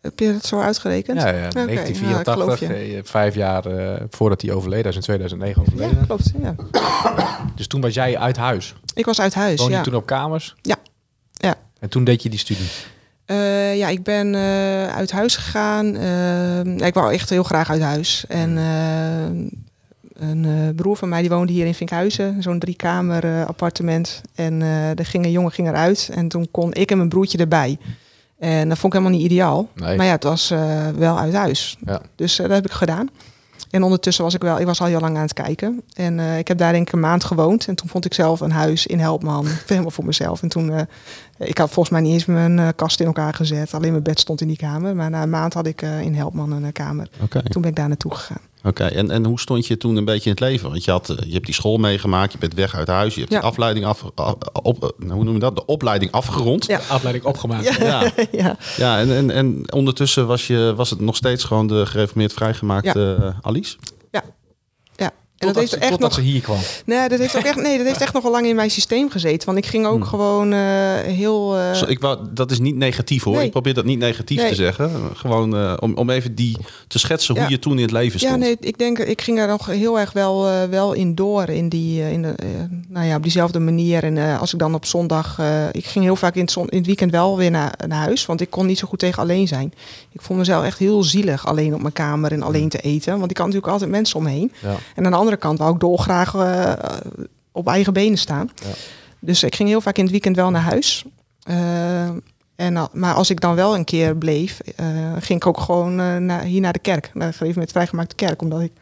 S4: heb je het zo uitgerekend?
S2: Ja, ja
S4: Oké, ja, ik
S2: 1984,
S4: geloof je.
S2: eh, vijf jaar eh, voordat hij overleden is, in 2009 overleden.
S4: Ja, klopt. Ja. <coughs>
S2: Dus toen was jij uit huis.
S4: Ik was uit huis.
S2: Woonde
S4: ja.
S2: je toen op kamers?
S4: Ja. Ja.
S2: En toen deed je die studie.
S4: Eh, ja, ik ben uit huis gegaan. Ik wou echt heel graag uit huis. En een broer van mij die woonde hier in Vinkhuizen, zo'n driekamer appartement. En er ging een jongen ging eruit en toen kon ik en mijn broertje erbij. En dat vond ik helemaal niet ideaal.
S2: Nee.
S4: Maar ja, het was eh, wel uit huis.
S2: Ja.
S4: Dus eh, dat heb ik gedaan. En ondertussen was ik wel, ik was al heel lang aan het kijken. En eh, ik heb daar denk ik een maand gewoond. En toen vond ik zelf een huis in Helpman, <laughs> helemaal voor mezelf. En toen, ik had volgens mij niet eens mijn kast in elkaar gezet. Alleen mijn bed stond in die kamer. Maar na een maand had ik in Helpman een kamer. Toen ben ik daar naartoe gegaan.
S1: Oké, en, en hoe stond je toen een beetje in het leven? Want je, had, eh, je hebt die school meegemaakt, je bent weg uit huis, je hebt
S4: Ja.
S1: de afleiding af, op, eh, hoe noem je dat? De opleiding afgerond.
S4: Ja.
S2: Afleiding opgemaakt.
S4: Ja.
S1: Ja, <laughs>
S4: ja.
S1: ja en, en, en ondertussen was, je, was het nog steeds gewoon de gereformeerd vrijgemaakte eh, Alice.
S4: En dat
S2: Totdat,
S4: heeft
S2: ze,
S4: echt nog,
S2: ze hier kwam.
S4: nee, dat heeft ook echt, nee, dat heeft echt nog wel lang in mijn systeem gezeten. Want ik ging ook gewoon eh, heel. eh,
S1: Zo, ik wou, dat is niet negatief hoor.
S4: Nee.
S1: Ik probeer dat niet negatief
S4: Nee.
S1: te zeggen. Gewoon eh, om, om even die te schetsen hoe je toen in het leven stond.
S4: Ja, nee, ik denk, ik ging er nog heel erg wel, eh, wel in door. In die, in de, nou ja, op diezelfde manier. En eh, als ik dan op zondag, eh, ik ging heel vaak in het, zon, in het weekend wel weer naar, naar huis. Want ik kon niet zo goed tegen alleen zijn. Ik vond mezelf echt heel zielig alleen op mijn kamer en alleen te eten. Want ik had natuurlijk altijd mensen om me heen.
S2: Ja.
S4: En aan de andere kant wou ik dolgraag eh, op eigen benen staan.
S2: Ja.
S4: Dus ik ging heel vaak in het weekend wel naar huis. Eh, en, maar als ik dan wel een keer bleef, eh, ging ik ook gewoon naar, hier naar de kerk. Naar de gegeven met vrijgemaakte kerk. Omdat ik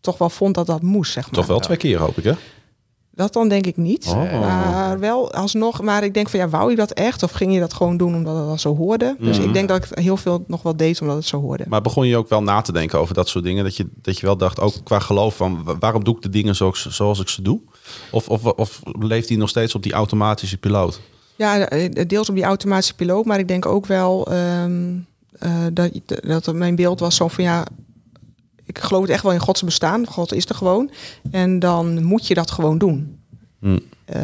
S4: toch wel vond dat dat moest, zeg maar.
S1: Toch wel twee keer hoop ik hè?
S4: Dat dan denk ik niet.
S1: Oh.
S4: Maar wel alsnog. Maar ik denk van ja, wou je dat echt? Of ging je dat gewoon doen omdat het al zo hoorde? Dus
S1: Mhm.
S4: ik denk dat ik heel veel nog wel deed omdat het zo hoorde.
S1: Maar begon je ook wel na te denken over dat soort dingen? Dat je, dat je wel dacht, ook qua geloof van wa- waarom doe ik de dingen zoals, zoals ik ze doe? Of, of, of leeft hij nog steeds op die automatische piloot?
S4: Ja, eh, deels op die automatische piloot, maar ik denk ook wel ehm, eh, dat, dat mijn beeld was zo van ja, ik geloof echt wel in Gods bestaan. God is er gewoon. En dan moet je dat gewoon doen.
S1: Hm.
S4: Eh,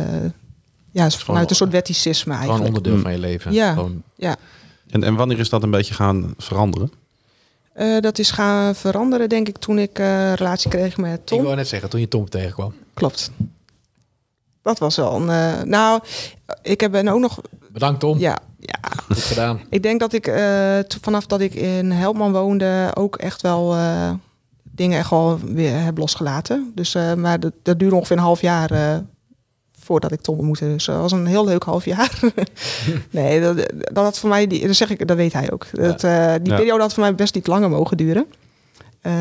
S4: ja, is vanuit een soort wetticisme
S2: Gewoon
S4: eigenlijk.
S2: onderdeel van je leven.
S4: Ja.
S2: Gewoon,
S4: Ja,
S1: En, en wanneer is dat een beetje gaan veranderen?
S4: Eh, dat is gaan veranderen denk ik toen ik eh, relatie kreeg met
S2: ik
S4: Tom.
S2: wou net zeggen, toen je Tom tegenkwam.
S4: Klopt. Dat was wel een... eh, nou, ik heb ben ook nog...
S2: Bedankt Tom.
S4: Ja, ja,
S2: Goed gedaan.
S4: Ik denk dat ik eh, vanaf dat ik in Helpman woonde ook echt wel eh, dingen echt wel weer heb losgelaten. Dus, eh, maar dat, dat duurde ongeveer een half jaar eh, voordat ik Tom ontmoette. Dus dat was een heel leuk half jaar. <laughs> nee, dat, dat had voor mij, die, dat zeg ik, dat weet hij ook. Dat, eh, die
S1: Ja.
S4: periode had voor mij best niet langer mogen duren. Eh,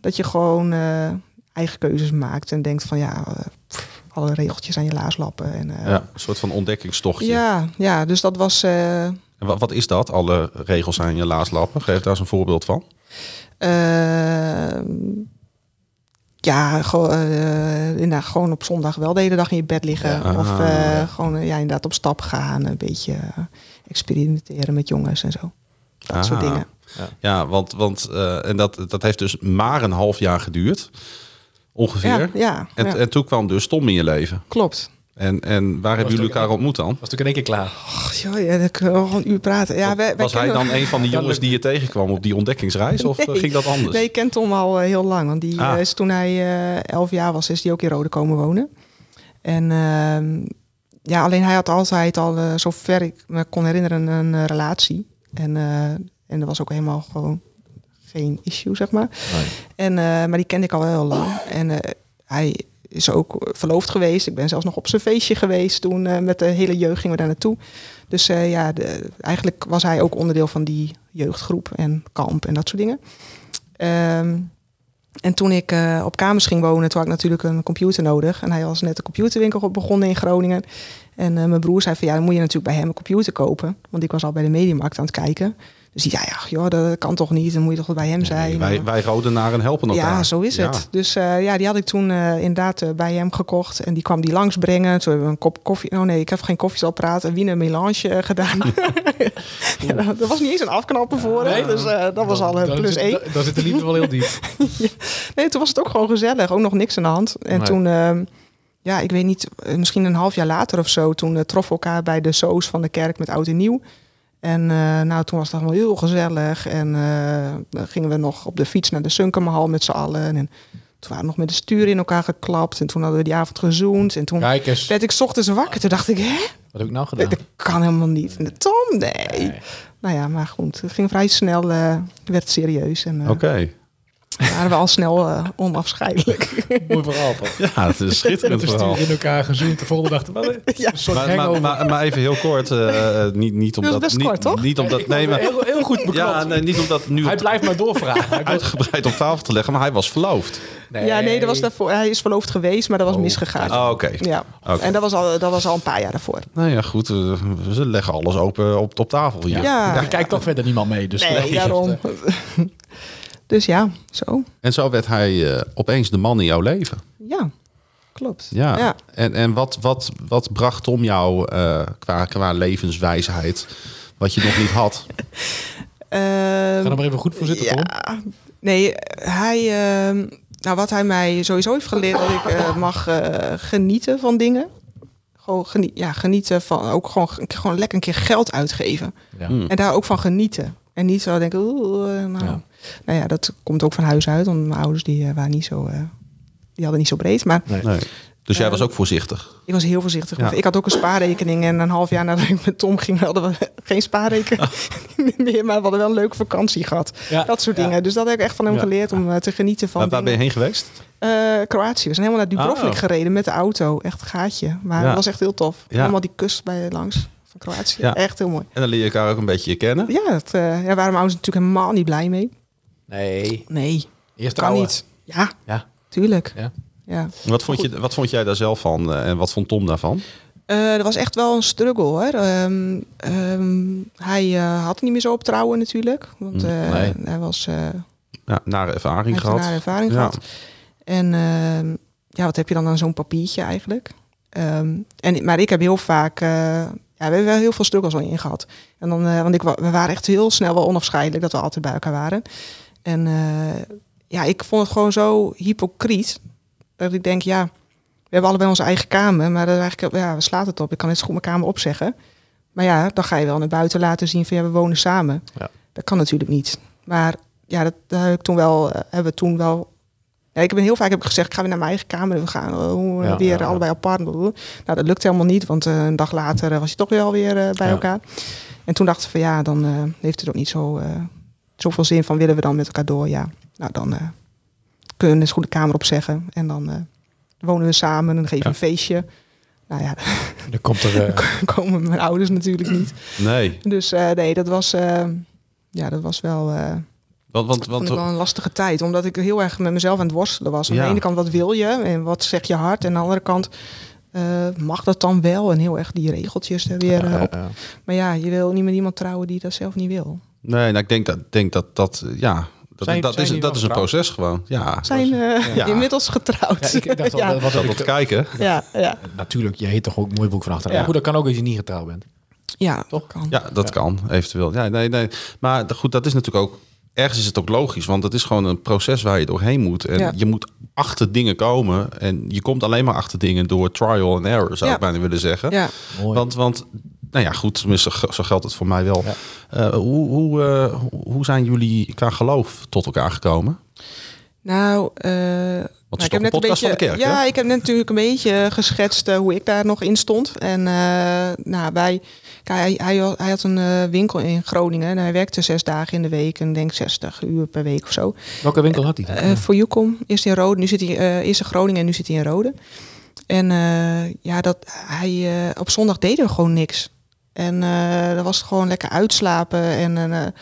S4: dat je gewoon eh, eigen keuzes maakt en denkt van ja, eh, pff, alle regeltjes aan je laars lappen. En, eh,
S1: Ja, een soort van ontdekkingstochtje.
S4: ja, ja, dus dat was. eh,
S1: En wat, wat is dat? Alle regels aan je laaslappen? Geef daar eens een voorbeeld van.
S4: Ehm, ja, gewoon, eh, inderdaad, gewoon op zondag wel de hele dag in je bed liggen.
S1: Ja.
S4: Of
S1: Ah,
S4: eh,
S1: ja.
S4: gewoon ja, inderdaad op stap gaan. Een beetje experimenteren met jongens en zo. Dat soort
S1: Ah.
S4: dingen.
S1: Ja, want, want eh, en dat, dat heeft dus maar een half jaar geduurd. Ongeveer.
S4: Ja, ja,
S1: En, en toen kwam dus Tom in je leven.
S4: klopt.
S1: En, en waar hebben jullie elkaar ontmoet dan?
S2: Was natuurlijk in één keer klaar.
S4: Ach, joh, ja, dan kunnen we gewoon een uur praten. Ja, wij, wij
S1: Was hij dan een van die <laughs> jongens die je tegenkwam op die ontdekkingsreis? Of eh,
S4: Nee.
S1: ging dat anders?
S4: Nee, ik ken Tom al eh, heel lang. Want die
S1: Ah.
S4: eh, is toen hij eh, elf jaar was, is hij ook in Rode komen wonen. En ehm, ja, alleen hij had altijd al, zover ik me kon herinneren, een relatie. En, eh, en dat was ook helemaal gewoon geen issue, zeg maar. En, eh, maar die kende ik al wel heel lang. En eh, hij is ook verloofd geweest. Ik ben zelfs nog op zijn feestje geweest toen. eh, met de hele jeugd gingen we daar naartoe. Dus eh, ja, eigenlijk was hij ook onderdeel van die jeugdgroep en kamp en dat soort dingen. Ehm, en toen ik eh, op kamers ging wonen, toen had ik natuurlijk een computer nodig. En hij was net een computerwinkel begonnen in Groningen. En mijn broer zei van ja, dan moet je natuurlijk bij hem een computer kopen. Want ik was al bij de Mediamarkt aan het kijken. Dus die zei, ja, joh, dat kan toch niet? Dan moet je toch wel bij hem zijn.
S1: wij, wij Rodenaren helpen elkaar.
S4: Ja, zo is
S1: Ja.
S4: het. Dus eh, ja, die had ik toen eh, inderdaad eh, bij hem gekocht. En die kwam die langsbrengen. Toen hebben we een kop koffie. Oh nee, ik heb geen koffiezetapparaat. Een wiener melange gedaan. <laughs> ja, dat- er was niet eens een afknapper voor.
S2: Nee.
S4: Dus eh, dat was al
S2: Dan
S4: plus één.
S2: Dan, dan zit de liefde wel heel diep. <laughs>
S4: Nee, toen was het ook gewoon gezellig. Ook nog niks aan de hand. En
S2: Nee.
S4: toen, ehm, ja, ik weet niet, misschien een half jaar later of zo, toen uh, troffen we elkaar bij de soos van de kerk met oud en nieuw. En uh, nou, toen was het allemaal heel gezellig. En dan gingen we nog op de fiets naar de Sunkermahal met z'n allen. En toen waren we nog met de stuur in elkaar geklapt. En toen hadden we die avond gezoend. En toen
S2: Kijk eens.
S4: werd ik 's ochtends wakker. Toen dacht ik, hè?
S2: Wat heb ik nou gedaan?
S4: Dat kan helemaal niet. En Tom, nee.
S2: Nee.
S4: Nou ja, maar goed. Het ging vrij snel, uh, werd serieus. En uh,
S1: Oké.
S4: Waren we al snel uh, onafscheidelijk. <laughs>
S2: Mooi verhaal toch?
S1: Ja, het is schitterend
S2: Toen
S1: verhaal.
S2: in elkaar gezoend. De volgende dag, wat een
S4: Ja.
S2: soort
S1: Maar, maar, maar, maar even heel kort, eh, niet, niet
S4: Dat
S1: omdat...
S4: is best
S1: niet,
S4: kort, toch?
S1: Niet omdat, nee, maar,
S2: heel, heel goed beklopt.
S1: ja, nee, niet omdat nu
S2: Hij blijft maar doorvragen. <laughs>
S1: Uitgebreid op tafel te leggen, maar hij was verloofd.
S4: Ja, nee, dat was daarvoor, hij is verloofd geweest, maar dat was
S2: Oh.
S4: misgegaan.
S1: Oh, oké.
S4: Ja,
S1: Oké.
S4: en dat was, al, dat was al een paar jaar daarvoor.
S1: Nou ja, goed, eh, we leggen alles open op, op tafel hier.
S4: Ja.
S2: Daar kijkt toch verder niemand mee. Dus
S4: Nee, daarom. <laughs> dus ja, zo.
S1: En zo werd hij eh, opeens de man in jouw leven.
S4: Ja, klopt.
S1: Ja.
S4: Ja.
S1: En, en wat, wat, wat bracht Tom jou eh, qua, qua levenswijsheid, wat je nog niet had? <laughs>
S4: Ehm,
S2: Ga er maar even goed voor zitten, Tom.
S4: ja, nee, hij, ehm, nou wat hij mij sowieso heeft geleerd, dat ik eh, mag genieten van dingen. Gewoon ja, genieten van, ook gewoon, gewoon lekker een keer geld uitgeven.
S2: Ja.
S1: Hmm.
S4: En daar ook van genieten. En niet zo denken, oeh, nou.
S2: Ja.
S4: nou ja, dat komt ook van huis uit. Want mijn ouders die, eh, waren niet zo, eh, die hadden niet zo breed. Maar
S2: Nee.
S1: Nee. Dus jij was ook voorzichtig.
S4: ik was heel voorzichtig.
S1: Ja.
S4: Ik had ook een spaarrekening. En een half jaar nadat ik met Tom ging, hadden we <laughs> geen spaarrekening <laughs> meer. Maar we hadden wel een leuke vakantie gehad.
S2: Ja.
S4: Dat soort
S2: Ja.
S4: dingen. Dus dat heb ik echt van hem
S2: Ja.
S4: geleerd om eh, te genieten van
S1: Maar waar ben je heen geweest?
S4: Eh, Kroatië. We zijn helemaal naar Dubrovnik
S1: Oh.
S4: gereden met de auto. Echt gaatje. Maar
S1: Ja.
S4: het was echt heel tof.
S1: Ja.
S4: Helemaal die kust bij langs van Kroatië.
S1: Ja.
S4: Echt heel mooi.
S1: En dan leer je elkaar ook een beetje kennen.
S4: Ja, dat, eh, ja, waren mijn ouders natuurlijk helemaal niet blij mee.
S2: Nee.
S4: Nee,
S2: Eerst
S4: kan
S2: trouwen.
S4: niet. Ja,
S2: Ja.
S4: tuurlijk.
S2: Ja.
S4: Ja.
S1: Wat vond, je, wat vond jij daar zelf van eh, en wat vond Tom daarvan?
S4: Eh, dat was echt wel een struggle hoor. Ehm, ehm, hij had niet meer zo op trouwen natuurlijk. Want
S1: Mm,
S4: eh,
S2: nee.
S4: hij was eh, hij
S1: Ja, nare ervaring
S4: een
S1: gehad.
S4: nare ervaring
S1: Ja.
S4: gehad. En ehm, ja, wat heb je dan aan zo'n papiertje eigenlijk? Ehm, en, maar ik heb heel vaak... ja, we hebben wel heel veel struggles al in gehad. En dan, eh, want ik, we waren echt heel snel wel onafscheidelijk dat we altijd bij elkaar waren. En eh, ja, ik vond het gewoon zo hypocriet. Dat ik denk, ja, we hebben allebei onze eigen kamer. Maar dat is eigenlijk, ja, we slaat het op. Ik kan net zo goed mijn kamer opzeggen. Maar ja, dan ga je wel naar buiten laten zien van ja, we wonen samen.
S2: Ja.
S4: Dat kan natuurlijk niet. Maar ja, dat, dat heb ik toen wel, eh, hebben we toen wel. Ja, ik heb heel vaak heb ik gezegd, ik ga weer naar mijn eigen kamer. We gaan eh, eh,
S2: Ja,
S4: weer
S2: ja,
S4: allebei apart. Nou, dat lukt helemaal niet, want eh, een dag later was je toch weer alweer bij elkaar. En toen dachten we van ja, dan heeft het ook niet zo, zoveel zin van willen we dan met elkaar door. Ja, nou dan kunnen we dus goed de kamer opzeggen. En dan wonen we samen en geven we een feestje. Nou ja, <laughs>
S2: Dan komt er... <laughs>
S4: dan komen mijn ouders natuurlijk niet.
S1: Nee,
S4: Dus nee, dat was, ja, dat was wel,
S1: want, want,
S4: vond
S1: want
S4: ik wel een lastige tijd. Omdat ik heel erg met mezelf aan het worstelen was. Aan
S1: Ja.
S4: de ene kant, wat wil je en wat zegt je hart? En aan de andere kant, eh, mag dat dan wel? En heel erg die regeltjes er weer eh, op.
S2: ja.
S4: Maar ja, je wil niet met iemand trouwen die dat zelf niet wil.
S1: nee, nou, ik denk dat, denk dat, dat ja, dat,
S2: Zijn-
S1: dat,
S2: zijn
S1: is, dat is een
S2: getrouwd?
S1: proces gewoon. Ja,
S4: Zijn eh,
S1: Ja.
S4: inmiddels getrouwd.
S2: Ja, ik, dacht al, <laughs>
S4: ja,
S2: wat
S1: kijken.
S4: ja, ja,
S2: Natuurlijk, je heet toch ook mooi boek van achteren.
S4: Ja.
S2: Goed, dat kan ook als je niet getrouwd bent.
S4: ja,
S2: Toch?
S4: Kan.
S1: Ja, dat kan, eventueel. Ja, nee, nee. Maar goed, dat is natuurlijk ook... Ergens is het ook logisch, want het is gewoon een proces waar je doorheen moet. En
S4: Ja.
S1: je moet achter dingen komen. En je komt alleen maar achter dingen door trial and error, zou
S4: Ja.
S1: ik bijna willen zeggen.
S4: Ja.
S2: Mooi.
S1: Want, want, nou ja, goed, tenminste, zo geldt het voor mij wel.
S2: Ja.
S1: Eh, hoe, hoe, eh, hoe- zijn jullie qua geloof tot elkaar gekomen?
S4: Nou, eh,
S1: Want
S4: Nou,
S1: het is toch een podcast van de kerk,
S4: Ja,
S1: hè?
S4: ik heb net natuurlijk een beetje geschetst hoe ik daar nog in stond. En eh, nou, wij, hij, hij, had- hij had een eh, winkel in Groningen en hij werkte zes dagen in de week en denk 60 uur per week of zo.
S2: Welke winkel had hij? dan?
S4: Eh, voor Jucom, eerst in Rode, nu zit hij eh, eerst in Groningen en nu zit hij in Rode. En eh, ja, dat, hij, eh, op zondag deden we gewoon niks. En eh dat was gewoon lekker uitslapen. En eh, eh,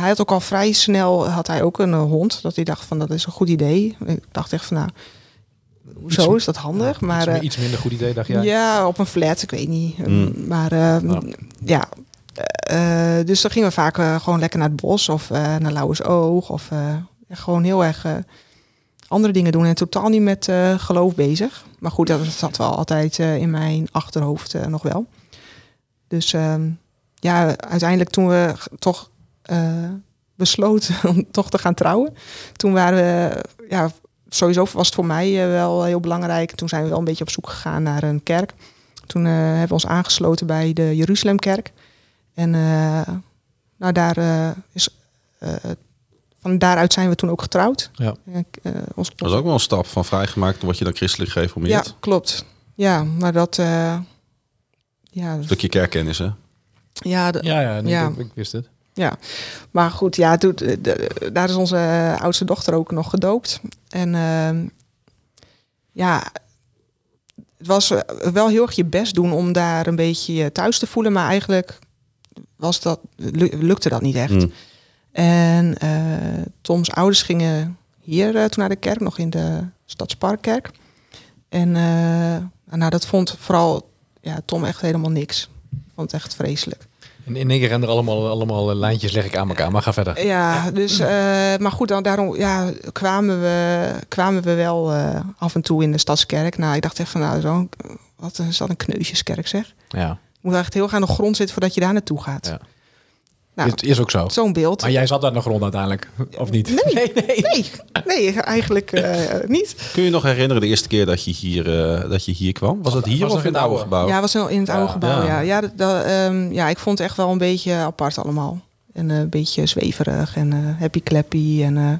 S4: hij had ook al vrij snel had hij ook een eh, hond. Dat hij dacht van dat is een goed idee. Ik dacht echt van nou, hoezo is dat handig?
S2: Ja,
S4: maar
S2: iets, iets minder goed idee, dacht jij?
S4: ja, op een flat, ik weet niet.
S1: Mm.
S4: Maar eh,
S2: Ja.
S4: ja, Eh, eh, dus dan gingen we vaak eh, gewoon lekker naar het bos of eh, naar Lauwersoog. Of eh, gewoon heel erg andere dingen doen en totaal niet met eh, geloof bezig. Maar goed, dat zat wel altijd eh, in mijn achterhoofd eh, nog wel. Dus ehm, ja, uiteindelijk toen we toch eh, besloten <laughs> om toch te gaan trouwen. Toen waren we, ja, sowieso was het voor mij eh, wel heel belangrijk. Toen zijn we wel een beetje op zoek gegaan naar een kerk. Toen eh, hebben we ons aangesloten bij de Jeruzalemkerk. En eh, nou, daar eh, is, eh, van daaruit zijn we toen ook getrouwd.
S2: Ja.
S4: En, eh, ons,
S1: Dat is ook wel een stap van vrijgemaakt, word je dan christelijk
S4: ja,
S1: gereformeerd.
S4: klopt. Ja, maar dat... eh, ja,
S1: Een stukje kerkkennis, hè?
S4: ja, de-
S2: Ja, ja, nee,
S4: Ja.
S2: Ik, ik wist het.
S4: Ja, maar goed, ja, toen, de- de- daar is onze eh, oudste dochter ook nog gedoopt. En ehm, ja, het was eh, wel heel erg je best doen om daar een beetje je thuis te voelen, maar eigenlijk was dat, lu- lukte dat niet echt.
S1: Mm.
S4: En eh, Toms ouders gingen hier eh, toen naar de kerk, nog in de Stadsparkkerk. En eh, nou, dat vond vooral ja, Tom echt helemaal niks. Vond het echt vreselijk.
S2: En in één keer gaan er allemaal, allemaal lijntjes leg ik aan elkaar. Maar ga verder.
S4: Ja, dus, eh, maar goed, dan, daarom ja, kwamen, we, kwamen we wel eh, af en toe in de stadskerk. Nou, ik dacht echt van, nou, zo, wat is dat een kneusjeskerk zeg.
S2: Ja,
S4: Je moet echt heel graag nog grond zitten voordat je daar naartoe gaat.
S2: Ja.
S4: Nou,
S2: het is ook zo.
S4: zo'n beeld.
S2: Maar jij zat daar nog rond uiteindelijk, of niet? <laughs>
S4: Nee, nee, nee, nee, eigenlijk eh, niet.
S1: Kun je nog herinneren de eerste keer dat je hier, eh, dat je hier kwam? Was het hier
S2: Was
S1: of in het oude gebouw?
S4: Ja, was in het oude
S2: Ja,
S4: gebouw,
S1: ja.
S4: ja. Ja, dat, dat, ehm, ja, ik vond het echt wel een beetje apart allemaal. En eh, een beetje zweverig en eh happy clappy. En eh,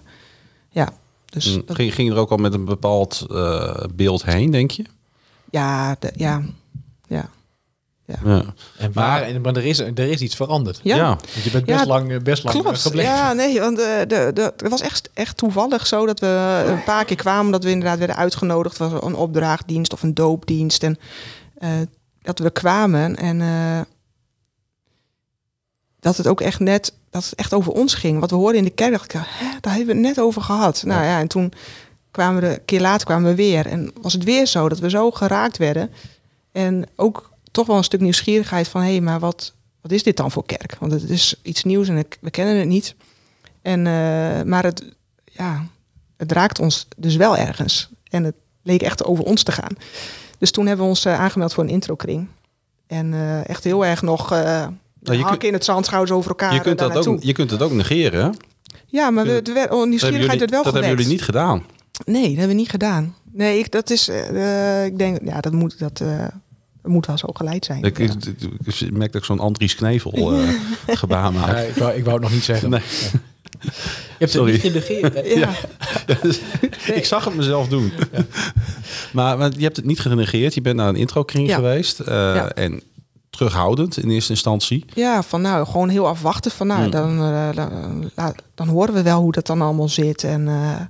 S4: ja, dus
S1: Mm,
S4: dat-
S1: Ging, ging je er ook al met een bepaald eh, beeld heen, denk je?
S4: ja, de- ja, ja.
S1: Ja.
S2: En waar, en- maar er is, er is iets veranderd.
S4: Ja,
S2: Want je bent best
S4: Ja,
S2: lang, eh, best lang eh,
S4: Klopt.
S2: gebleven.
S4: Ja, nee, want de, de, de, het was echt, echt toevallig zo dat we een paar keer kwamen, dat we inderdaad werden uitgenodigd. Was een opdrachtdienst of een doopdienst. En eh, dat we er kwamen en eh, dat het ook echt net, dat het echt over ons ging. Wat we hoorden in de kerk, dacht ik, hè, daar hebben we het net over gehad. Nou ja, en toen kwamen we, een keer later kwamen we weer. En was het weer zo dat we zo geraakt werden. En ook toch wel een stuk nieuwsgierigheid van, hé, maar wat, wat is dit dan voor kerk? Want het is iets nieuws en we kennen het niet. En, eh, maar het, ja, het raakt ons dus wel ergens. En het leek echt over ons te gaan. Dus toen hebben we ons eh, aangemeld voor een introkring. En eh, echt heel erg nog uh,
S1: Nou, kunt-
S4: in het zand, over elkaar.
S1: Je, kunt dat ook, je kunt het ook negeren.
S4: Ja, maar we, de, wer- oh,
S1: hebben
S4: nieuwsgierigheid werd wel
S1: dat hebben jullie niet gedaan.
S4: Nee, dat hebben we niet gedaan. Nee, ik, dat is, ik denk, ja, dat moet, dat, dat moet wel zo geleid zijn.
S1: Ik,
S4: ja.
S1: ik, ik merk dat ik zo'n Andries Knevel eh, <laughs> gebaar maak.
S2: Ja, ik, wou, ik wou het nog niet zeggen.
S1: Nee.
S2: Je hebt
S1: Sorry.
S2: het niet genegeerd. hè?
S4: ja. <laughs>
S1: Ik zag het mezelf doen. maar, maar je hebt het niet genegeerd. Je bent naar een introkring
S4: Ja.
S1: geweest. eh,
S4: Ja.
S1: En terughoudend in eerste instantie.
S4: Ja, van nou, gewoon heel afwachten van nou,
S1: Hmm.
S4: dan, eh, dan, dan horen we wel hoe dat dan allemaal zit. En, eh,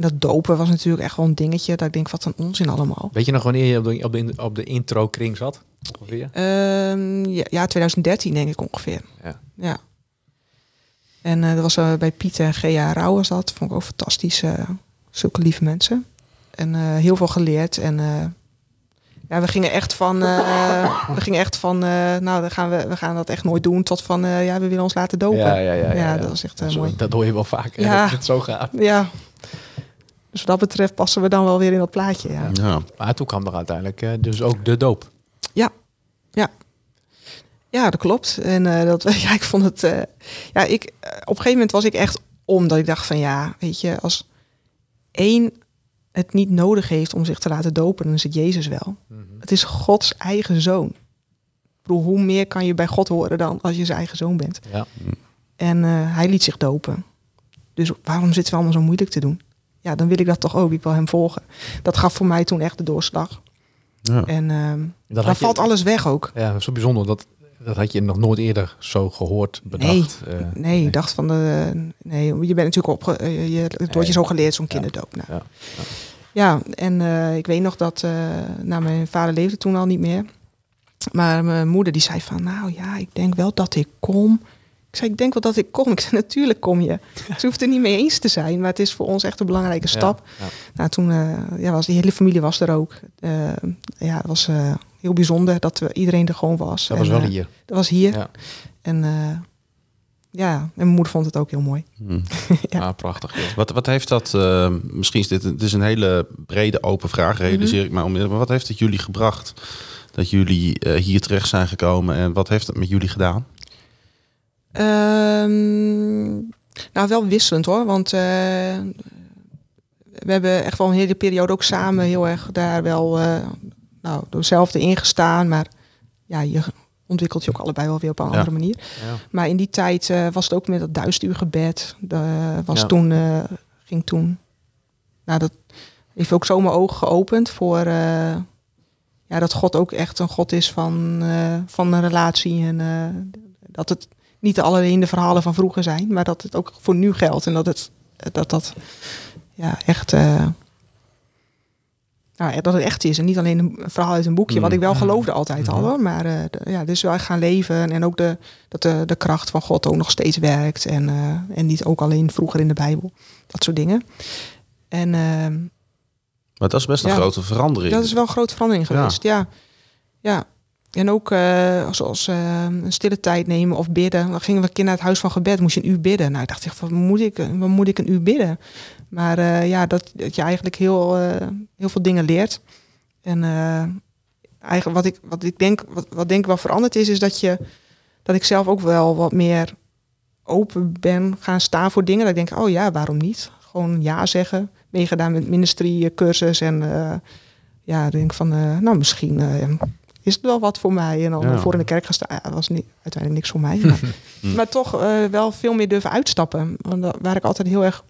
S4: en dat dopen was natuurlijk echt wel een dingetje. Dat ik denk, wat een onzin allemaal.
S2: Weet je nog wanneer je op de, op de, op de intro kring zat? Ongeveer?
S4: Ehm, ja, ja, 2013 denk ik ongeveer.
S2: Ja.
S4: ja. En eh, dat was eh, bij Piet en Gea Rauw was dat. Vond ik ook fantastisch. eh, zulke lieve mensen. En heel veel geleerd. En ja, we gingen echt van, we gingen echt van, nou, dan gaan we, we gaan dat echt nooit doen. Tot van, ja, we willen ons laten dopen.
S2: Ja, ja, ja, ja, ja.
S4: dat was echt mooi.
S2: Dat hoor je wel vaker.
S4: Ja.
S2: Ja. Dat het zo gaat.
S4: Ja. Dus wat dat betreft passen we dan wel weer in dat plaatje. Ja,
S1: Ja.
S2: Maar toen kwam er uiteindelijk eh, dus ook de doop.
S4: ja. ja. ja dat klopt. En eh, dat, <laughs> ja, ik vond het. eh, ja, ik, op een gegeven moment was ik echt om dat ik dacht van ja, weet je, als één het niet nodig heeft om zich te laten dopen, dan is het Jezus wel. Het is Gods eigen zoon. Ik bedoel, hoe meer kan je bij God horen dan als je zijn eigen zoon bent?
S2: Ja.
S4: En eh, hij liet zich dopen. Dus waarom zitten we allemaal zo moeilijk te doen? Ja, dan wil ik dat toch ook. Ik wil hem volgen. Dat gaf voor mij toen echt de doorslag.
S1: Ja.
S4: En ehm
S2: Dat
S4: dan
S2: je-
S4: valt alles weg ook.
S2: Ja, zo bijzonder. Dat, dat had je nog nooit eerder zo gehoord, bedacht.
S4: Nee, ik dacht van de. Nee, je bent natuurlijk op. eh, je, het wordt je
S2: Nee.
S4: zo geleerd, zo'n
S2: Ja.
S4: kinderdoop. Nou.
S2: Ja.
S4: Ja, en eh, ik weet nog dat. eh nou, mijn vader leefde toen al niet meer. Maar mijn moeder die zei van. Nou ja, ik denk wel dat ik kom. Ik zei, ik denk wel dat ik kom. Ik zei, natuurlijk kom je. Ze hoeft er niet mee eens te zijn. Maar het is voor ons echt een belangrijke stap.
S2: Ja, ja.
S4: Nou, toen eh, ja, was die hele familie was er ook. Eh, ja, het was eh, heel bijzonder dat we, iedereen er gewoon was.
S2: Dat was wel hier.
S4: Dat was hier.
S2: Ja.
S4: En ja, en mijn moeder vond het ook heel mooi.
S1: Hm. <laughs>
S4: Ja.
S2: Ah, prachtig.
S1: Wat, wat heeft dat, misschien is dit het is een hele brede open vraag, realiseer ik me onmiddellijk. Maar wat heeft het jullie gebracht dat jullie hier terecht zijn gekomen en wat heeft het met jullie gedaan?
S4: Ehm, nou, wel wisselend hoor. Want eh, we hebben echt wel een hele periode ook samen heel erg daar wel uh, nou, dezelfde ingestaan. Maar ja, je ontwikkelt je ook allebei wel weer op een andere manier. Ja. Maar in die tijd uh, was het ook met dat duizend uur gebed. Dat was toen, ging toen. Nou, dat heeft ook zo mijn ogen geopend voor ja, dat God ook echt een God is van, van een relatie. En dat het niet alleen de verhalen van vroeger zijn, maar dat het ook voor nu geldt. En dat het dat, dat ja, echt. Uh, nou, dat het echt is en niet alleen een verhaal uit een boekje, wat ik wel mm. geloofde altijd al hoor. Maar uh, ja, dus wel gaan leven en ook de, dat de, de kracht van God ook nog steeds werkt. En, uh, en niet ook alleen vroeger in de Bijbel. Dat soort dingen. En, ehm,
S1: maar dat is best een grote verandering.
S4: Dat is wel een grote verandering geweest, ja. ja. En ook uh, zoals uh, een stille tijd nemen of bidden. Dan gingen we naar het huis van gebed, moest je een uur bidden. Nou, ik dacht echt, wat moet ik, wat moet ik een uur bidden? Maar uh, ja, dat, dat je eigenlijk heel, heel veel dingen leert. En eigenlijk wat ik, wat ik denk, wat, wat denk ik wel veranderd is, is dat je dat ik zelf ook wel wat meer open ben gaan staan voor dingen. Dat ik denk, oh ja, waarom niet? Gewoon ja zeggen. Meegedaan met ministry cursus en ja, denk van, nou misschien is het wel wat voor mij. En dan voor in de kerk gaan staan, was niet, uiteindelijk niks voor mij. Maar, <laughs> maar toch uh, wel veel meer durven uitstappen. Want waar ik altijd heel erg,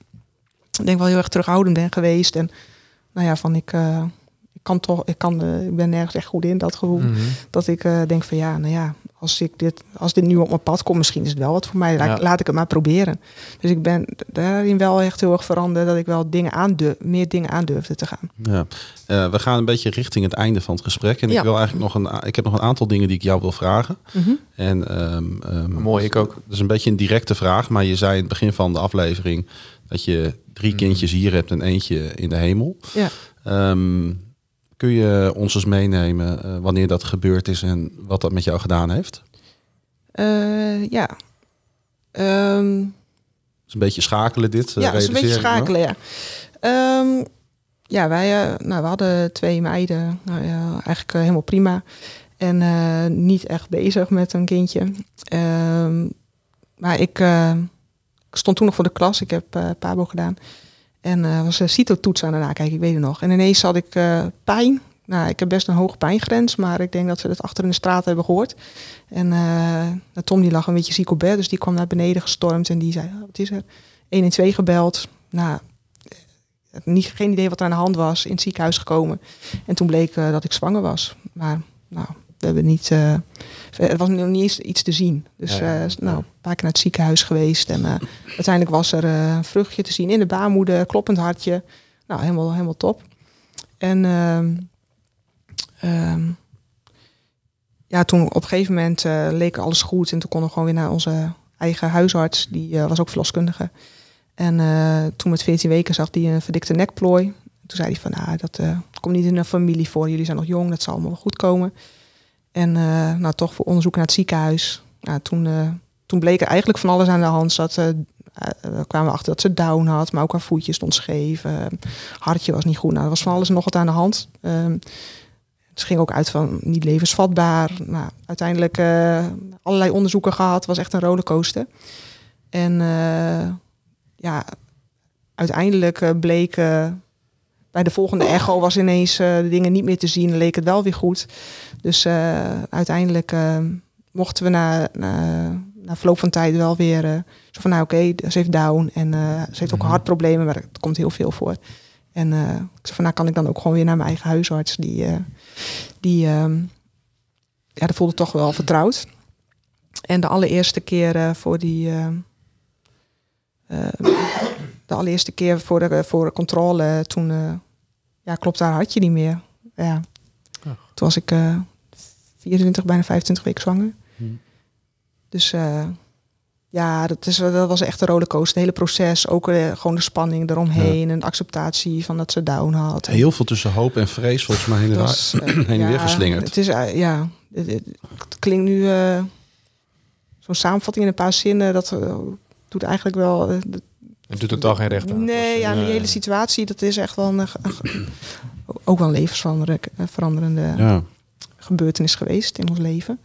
S4: denk wel heel erg terughoudend ben geweest. En nou ja, van ik, uh, ik kan toch, ik, kan, uh, ik ben nergens echt goed in dat gevoel. Mhm. Dat ik denk van ja, nou ja, als, ik dit, als dit nu op mijn pad komt, misschien is het wel wat voor mij. Laat, laat ik het maar proberen. Dus ik ben daarin wel echt heel erg veranderd. Dat ik wel dingen aandurf, meer dingen aandurfde te gaan.
S1: Ja. Uh, we gaan een beetje richting het einde van het gesprek. En ik wil eigenlijk nog een, ik heb nog een aantal dingen die ik jou wil vragen.
S2: Mhm. En um, mooi, ik ook.
S1: Dat is een beetje een directe vraag, maar je zei in het begin van de aflevering dat je drie mhm. kindjes hier hebt en eentje in de hemel.
S4: Ja.
S1: Um, Kun je ons eens meenemen uh, wanneer dat gebeurd is en wat dat met jou gedaan heeft?
S4: Uh, ja. Um,
S1: het is een beetje schakelen dit.
S4: Ja, het is een beetje schakelen, ja. Um, ja, wij nou, we hadden twee meiden. Nou, ja, eigenlijk helemaal prima. En uh, niet echt bezig met een kindje. Um, maar ik, ik, stond toen nog voor de klas. Ik heb Pabo gedaan. En uh, was een CITO-toets aan het nakijken, ik weet het nog. En ineens had ik uh, pijn. Nou, ik heb best een hoge pijngrens, maar ik denk dat ze het achter in de straat hebben gehoord. En uh, Tom die lag een beetje ziek op bed, dus die kwam naar beneden gestormd en die zei, oh, wat is er? 112 gebeld. Nou, niet, geen idee wat er aan de hand was, in het ziekenhuis gekomen. En toen bleek dat ik zwanger was. Maar nou, we hebben niet, uh, er was nog niet eens iets te zien. Dus ja, uh, nou, een paar keer naar het ziekenhuis geweest. En uh, uiteindelijk was er een vruchtje te zien in de baarmoeder, kloppend hartje. Nou, helemaal, helemaal top. En um, ja, toen op een gegeven moment leek alles goed. En toen konden we gewoon weer naar onze eigen huisarts. Die was ook verloskundige. En toen met 14 weken zag hij een verdikte nekplooi. Toen zei hij van, nou, dat komt niet in een familie voor. Jullie zijn nog jong, dat zal allemaal wel goed komen. En uh, nou, toch voor onderzoek naar het ziekenhuis. Nou, toen, uh, toen bleek er eigenlijk van alles aan de hand. Uh, we kwamen achter dat ze down had, maar ook haar voetjes stond scheef. hartje was niet goed. Nou, er was van alles nog wat aan de hand. Um, het ging ook uit van niet levensvatbaar. Nou, uiteindelijk allerlei onderzoeken gehad. was echt een rollercoaster. En ja, uiteindelijk bleek bij de volgende echo was ineens de dingen niet meer te zien. Leek het wel weer goed. Dus uh, uiteindelijk uh, mochten we na, na, na, verloop van tijd wel weer zo van nou oké, okay, ze heeft down en ze heeft ook mhm. hartproblemen, maar het komt heel veel voor. En ik zei van nou kan ik dan ook gewoon weer naar mijn eigen huisarts. Die, die ehm, ja, dat voelde toch wel vertrouwd. En de allereerste keer voor die de allereerste keer voor de, voor de controle, toen ja, klopt haar hartje niet meer. Ja. Toen was ik uh, 24, bijna 25 weken zwanger. Hmm. Dus uh, ja, dat, is, dat was echt een rollercoaster. Het hele proces, ook gewoon de spanning eromheen ja. en de acceptatie van dat ze down had.
S1: Heel veel tussen hoop en vrees volgens mij heen, was, <clears throat> heen en ja, weer geslingerd.
S4: Het is, ja, het, het, het klinkt nu zo'n samenvatting in een paar zinnen. Dat doet eigenlijk wel...
S2: het doet het toch geen recht aan.
S4: Nee, ja, die hele situatie, dat is echt wel een, ook wel een levensveranderende ja. gebeurtenis geweest in ons leven.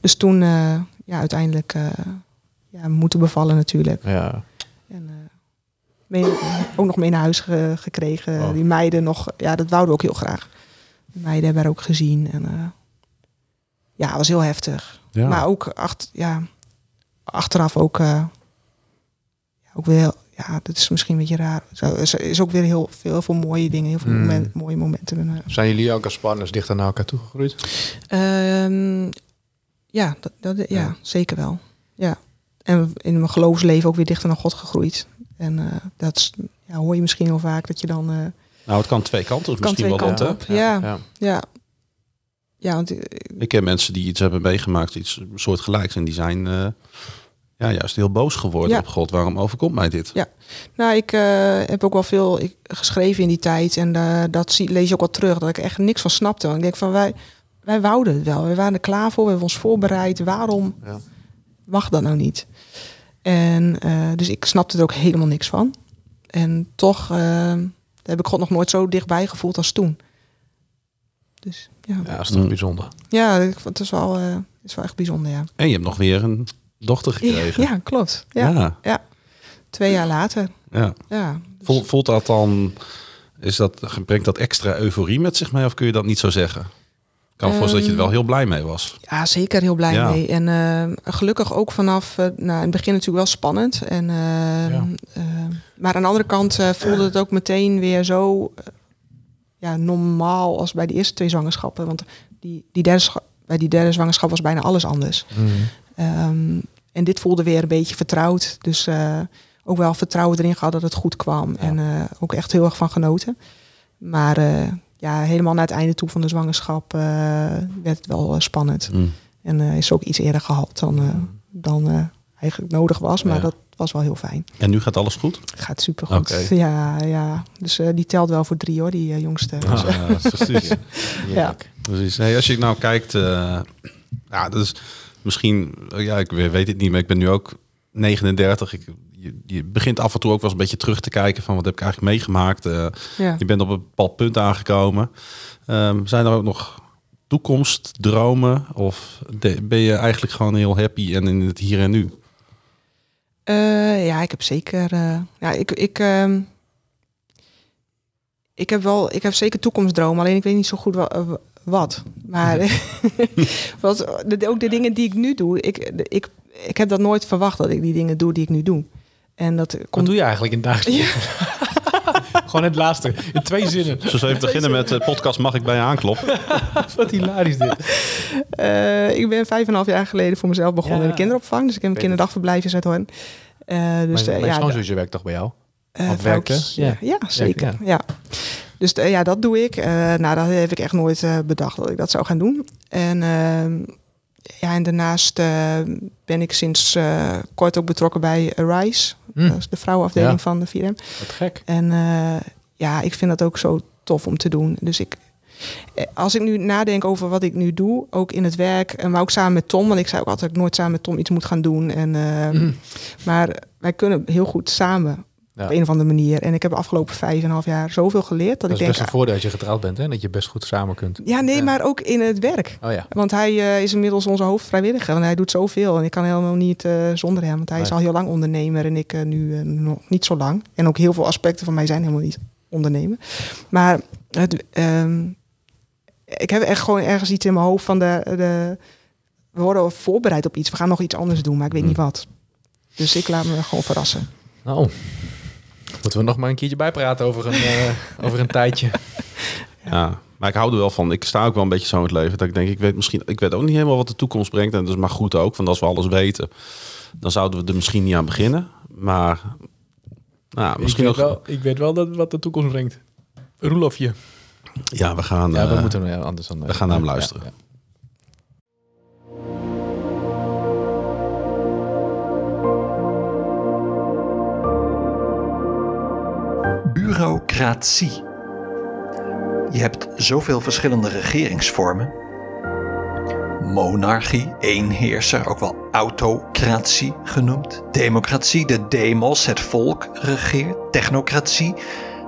S4: Dus toen, uh, ja, uiteindelijk uh, ja, moeten bevallen natuurlijk.
S2: Ja.
S4: En, uh, mee, ook nog mee naar huis ge- gekregen.
S2: Oh.
S4: Die meiden nog, ja, dat wouden we ook heel graag. De meiden hebben haar ook gezien. En, eh, ja, het was heel heftig.
S1: Ja.
S4: Maar ook acht, ja, achteraf ook, eh, ja, ook weer, ja, dat is misschien een beetje raar. Zo, is, is ook weer heel veel, heel veel mooie dingen, heel veel
S2: Mm.
S4: moment- mooie momenten.
S2: Zijn jullie ook als partners dichter naar elkaar toegegroeid?
S4: Ehm, ja, dat, dat, ja,
S2: Ja.
S4: zeker wel. Ja. En in mijn geloofsleven ook weer dichter naar God gegroeid. En eh, dat is, ja, hoor je misschien heel vaak dat je dan. eh,
S1: Nou, het kan twee kanten.
S4: kan
S1: misschien
S4: twee
S1: wel
S4: kanten op. Ja,
S2: ja.
S4: ja. Ja, want eh,
S1: Ik ken mensen die iets hebben meegemaakt, iets soortgelijks. En die zijn eh, ja, juist heel boos geworden
S4: Ja.
S1: op God. Waarom overkomt mij dit?
S4: Ja. Nou, ik eh, heb ook wel veel ik, geschreven in die tijd. En eh, dat zie, lees je ook wel terug. Dat ik echt niks van snapte. Want ik denk van wij, wij wouden het wel. We waren er klaar voor. We hebben ons voorbereid. Waarom
S2: Ja.
S4: mag dat nou niet? En eh, dus ik snapte er ook helemaal niks van. En toch heb ik God nog nooit zo dichtbij gevoeld als toen. Dus ja,
S2: Ja, dat is toch
S1: Mm.
S2: bijzonder.
S4: ja ik vond het is wel, eh, het is wel echt bijzonder, ja.
S1: En je hebt nog weer een dochter gekregen.
S4: ja, klopt. Ja,
S1: ja.
S4: Twee jaar later.
S1: ja.
S4: Ja, dus-
S1: Voelt, dat dan, is dat, brengt dat extra euforie met zich mee? Of kun je dat niet zo zeggen? Ik kan me voorstellen dat je er wel heel blij mee was.
S4: Ja, zeker heel blij
S1: Ja.
S4: mee. En eh, gelukkig ook vanaf, eh, nou, in het begin natuurlijk wel spannend. En, eh,
S2: Ja.
S4: eh, maar aan de andere kant eh, voelde het ook meteen weer zo ja, normaal als bij de eerste twee zwangerschappen. Want die, die derde, bij die derde zwangerschap was bijna alles anders. Ehm, en dit voelde weer een beetje vertrouwd. Dus eh, ook wel vertrouwen erin gehad dat het goed kwam. En eh, ook echt heel erg van genoten. Maar eh, ja, helemaal naar het einde toe van de zwangerschap werd het wel spannend.
S1: Mm.
S4: En is ook iets eerder gehaald dan, dan eigenlijk nodig was. Maar
S1: Ja.
S4: dat was wel heel fijn.
S1: En nu gaat alles goed?
S4: Gaat supergoed.
S1: Oké.
S4: Ja, ja. Dus die telt wel voor drie hoor, die jongste. Dus, eh, <laughs>
S1: Ja, precies.
S4: ja.
S1: precies. Hey, als je nou kijkt, ja, is misschien, ja, ik weet het niet, maar ik ben nu ook 39. Ik, je, je begint af en toe ook wel eens een beetje terug te kijken van wat heb ik eigenlijk meegemaakt.
S4: Ja.
S1: Je bent op een bepaald punt aangekomen. Ehm, zijn er ook nog toekomstdromen? Of de- ben je eigenlijk gewoon heel happy en in het hier en nu?
S4: Eh, ja, ik heb zeker. eh, ja, ik, ik, ehm, ik heb wel. Ik heb zeker toekomstdromen. Alleen ik weet niet zo goed eh, wat. Maar <laughs> <laughs> wat, de, ook de dingen die ik nu doe. Ik, de- ik, ik heb dat nooit verwacht dat ik die dingen doe die ik nu doe. En dat
S2: Wat
S4: komt.
S2: doe je eigenlijk in dagelijks leven? <laughs> Gewoon het laatste. In twee zinnen.
S1: We even beginnen met de podcast Mag ik bij je aankloppen?
S2: Wat hilarisch dit.
S4: Eh, ik ben vijf en een half jaar geleden voor mezelf begonnen
S2: Ja.
S4: in de kinderopvang. Dus ik heb een
S2: Weet
S4: kinderdagverblijf in Zuidhoorn. Eh dus
S2: mijn
S4: eh, ja,
S2: schoonzusje werkt toch bij jou?
S4: Eh,
S2: werkte?
S4: vrouwtje.
S2: Ja.
S4: Ja, zeker.
S2: Ja.
S4: Dus eh, ja, dat doe ik. Eh, nou, dat heb ik echt nooit eh, bedacht dat ik dat zou gaan doen. En, ehm, ja, en daarnaast ben ik sinds kort ook betrokken bij Arise.
S2: Hm.
S4: Dat is de vrouwenafdeling
S2: Ja.
S4: van de 4M.
S2: Wat gek.
S4: En ja, ik vind dat ook zo tof om te doen. Dus ik, als ik nu nadenk over wat ik nu doe, ook in het werk, en maar ook samen met Tom, want ik zei ook altijd dat ik nooit samen met Tom iets moet gaan doen. En, eh,
S2: Mhm.
S4: Maar wij kunnen heel goed samen
S2: Ja.
S4: op een of andere manier. En ik heb de afgelopen vijf en een half jaar zoveel geleerd dat,
S2: Dat
S4: ik
S2: is
S4: denk,
S2: best een voordeel als je getrouwd bent, hè? Dat je best goed samen kunt.
S4: ja, nee,
S2: Ja.
S4: maar ook in het werk.
S2: Oh ja.
S4: Want hij eh, is inmiddels onze hoofdvrijwilliger. En hij doet zoveel. En ik kan helemaal niet eh, zonder hem. Want hij is al heel lang ondernemer. En ik eh, nu nog niet zo lang. En ook heel veel aspecten van mij zijn helemaal niet ondernemen. Maar het, ehm, ik heb echt gewoon ergens iets in mijn hoofd van de, de... We worden voorbereid op iets. We gaan nog iets anders doen. Maar ik weet niet wat. Dus ik laat me gewoon verrassen.
S2: Nou, moeten we nog maar een keertje bijpraten over een, eh, <laughs> over een tijdje.
S1: Ja, maar ik hou er wel van. Ik sta ook wel een beetje zo in het leven. Dat ik denk, ik weet misschien, ik weet ook niet helemaal wat de toekomst brengt. En dat is maar goed ook. Want als we alles weten, dan zouden we er misschien niet aan beginnen. Maar nou, misschien
S2: ik,
S1: ook.
S2: wel, ik weet wel dat, wat de toekomst brengt. Roelofje.
S1: Ja, we gaan.
S2: Ja, we
S1: eh,
S2: moeten er anders dan.
S1: we gaan naar hem luisteren.
S2: Ja,
S5: Bureaucratie. Je hebt zoveel verschillende regeringsvormen. Monarchie, eenheerser, ook wel autocratie genoemd. Democratie, de demos, het volk regeert. Technocratie,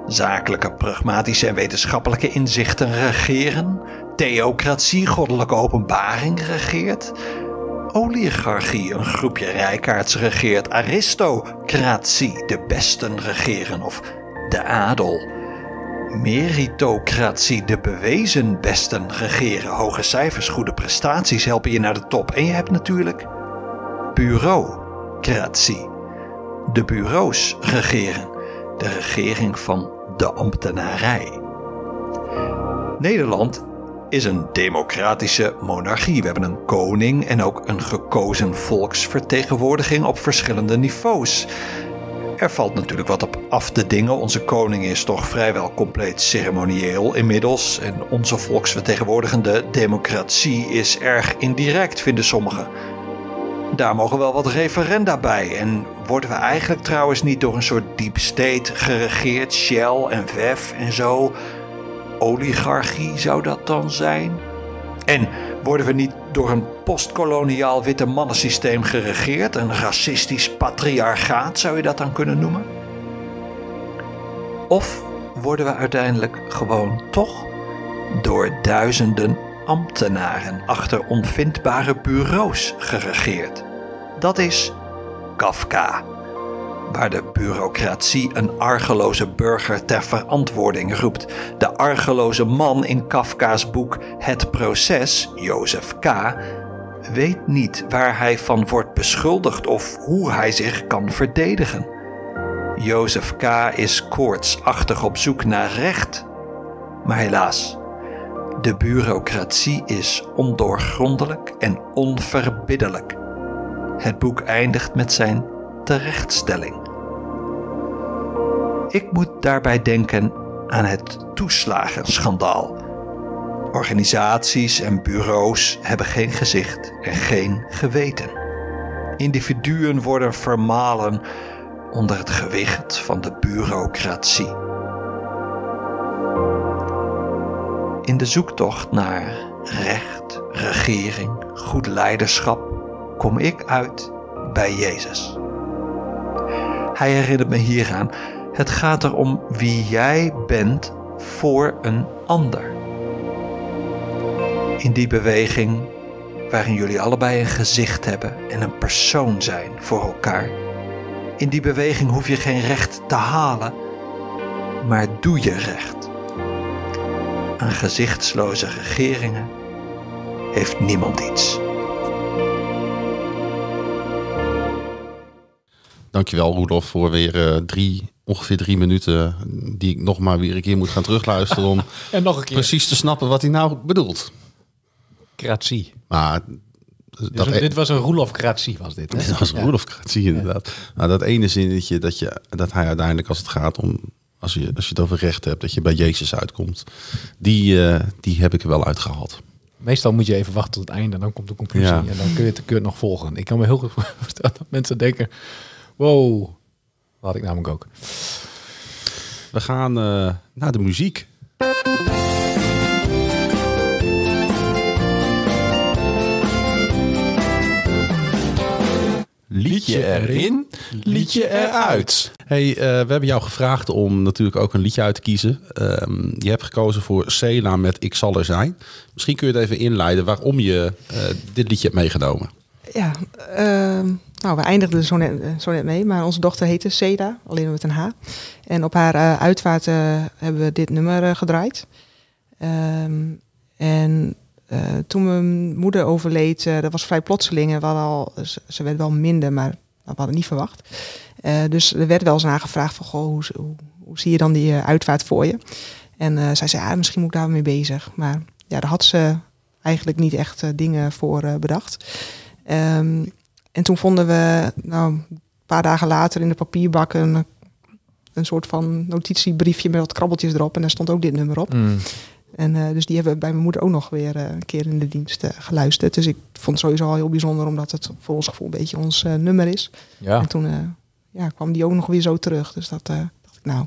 S5: zakelijke, pragmatische en wetenschappelijke inzichten regeren. Theocratie, goddelijke openbaring regeert. oligarchie, een groepje rijkaards regeert. Aristocratie, de besten regeren. Of de adel. Meritocratie, de bewezen besten regeren. Hoge cijfers, goede prestaties helpen je naar de top. En je hebt natuurlijk bureaucratie. De bureaus regeren. De regering van de ambtenarij. Nederland is een democratische monarchie. We hebben een koning en ook een gekozen volksvertegenwoordiging op verschillende niveaus. Er valt natuurlijk wat op af te dingen. Onze koning is toch vrijwel compleet ceremonieel inmiddels. En onze volksvertegenwoordigende democratie is erg indirect, vinden sommigen. Daar mogen wel wat referenda bij. En worden we eigenlijk trouwens niet door een soort deep state geregeerd? Shell en VEF en zo oligarchie zou dat dan zijn? En worden we niet door een postkoloniaal witte mannensysteem geregeerd? Een racistisch patriarchaat zou je dat dan kunnen noemen? Of worden we uiteindelijk gewoon toch door duizenden ambtenaren achter onvindbare bureaus geregeerd? Dat is Kafka waar de bureaucratie een argeloze burger ter verantwoording roept. De argeloze man in Kafka's boek Het Proces, Jozef K., weet niet waar hij van wordt beschuldigd of hoe hij zich kan verdedigen. Jozef K. is koortsachtig op zoek naar recht. Maar helaas, de bureaucratie is ondoorgrondelijk en onverbiddelijk. Het boek eindigt met zijn terechtstelling. Ik moet daarbij denken aan het toeslagenschandaal. Organisaties en bureaus hebben geen gezicht en geen geweten. Individuen worden vermalen onder het gewicht van de bureaucratie. In de zoektocht naar recht, regering, goed leiderschap kom ik uit bij Jezus. Hij herinnert me hieraan het gaat erom wie jij bent voor een ander. In die beweging waarin jullie allebei een gezicht hebben en een persoon zijn voor elkaar. In die beweging hoef je geen recht te halen, maar doe je recht. Aan gezichtsloze regeringen heeft niemand iets.
S1: Dankjewel Roelof voor weer uh, drie ongeveer drie minuten die ik nog maar weer een keer moet gaan terugluisteren om <laughs>
S2: en nog een keer.
S1: precies te snappen wat hij nou bedoelt.
S2: Kratie.
S1: Maar
S2: dat dit, dit was een Roelofcratie was dit. Hè? <laughs>
S1: Dit was een ja. Roelofcratie inderdaad. Nou, dat ene zinnetje dat, je, dat hij uiteindelijk als het gaat om, als je, als je het over recht hebt, dat je bij Jezus uitkomt, die, uh, die heb ik er wel uitgehaald.
S2: Meestal moet je even wachten tot het einde, dan komt de conclusie ja. en dan kun je het, kun je het nog volgen. Ik kan me heel goed voorstellen dat mensen denken, wow, had ik namelijk ook.
S1: We gaan uh, naar de muziek. Liedje erin, liedje eruit. Hey, uh, we hebben jou gevraagd om natuurlijk ook een liedje uit te kiezen. Um, je hebt gekozen voor Cela met Ik zal er zijn. Misschien kun je het even inleiden waarom je uh, dit liedje hebt meegenomen.
S4: Ja, uh, nou, we eindigden zo net, zo net mee, maar onze dochter heette Seda, alleen met een H. En op haar uh, uitvaart uh, hebben we dit nummer gedraaid. Um, en toen mijn moeder overleed, dat was vrij plotseling. En al, ze, werd wel minder, maar we hadden het niet verwacht. dus er werd wel eens nagevraagd van, goh, hoe, hoe, zie je dan die uitvaart voor je? En zij zei, ah, misschien moet ik daar mee bezig. Maar ja, daar had ze eigenlijk niet echt dingen voor bedacht. Um, en toen vonden we, nou, een paar dagen later in de papierbak een, een soort van notitiebriefje met wat krabbeltjes erop. En daar stond ook dit nummer op. Mm. En uh, dus die hebben we bij mijn moeder ook nog weer uh, een keer in de dienst uh, geluisterd. Dus ik vond het sowieso al heel bijzonder, omdat het voor ons gevoel een beetje ons nummer is. Ja. En toen ja, kwam die ook nog weer zo terug. Dus dat dacht ik, nou,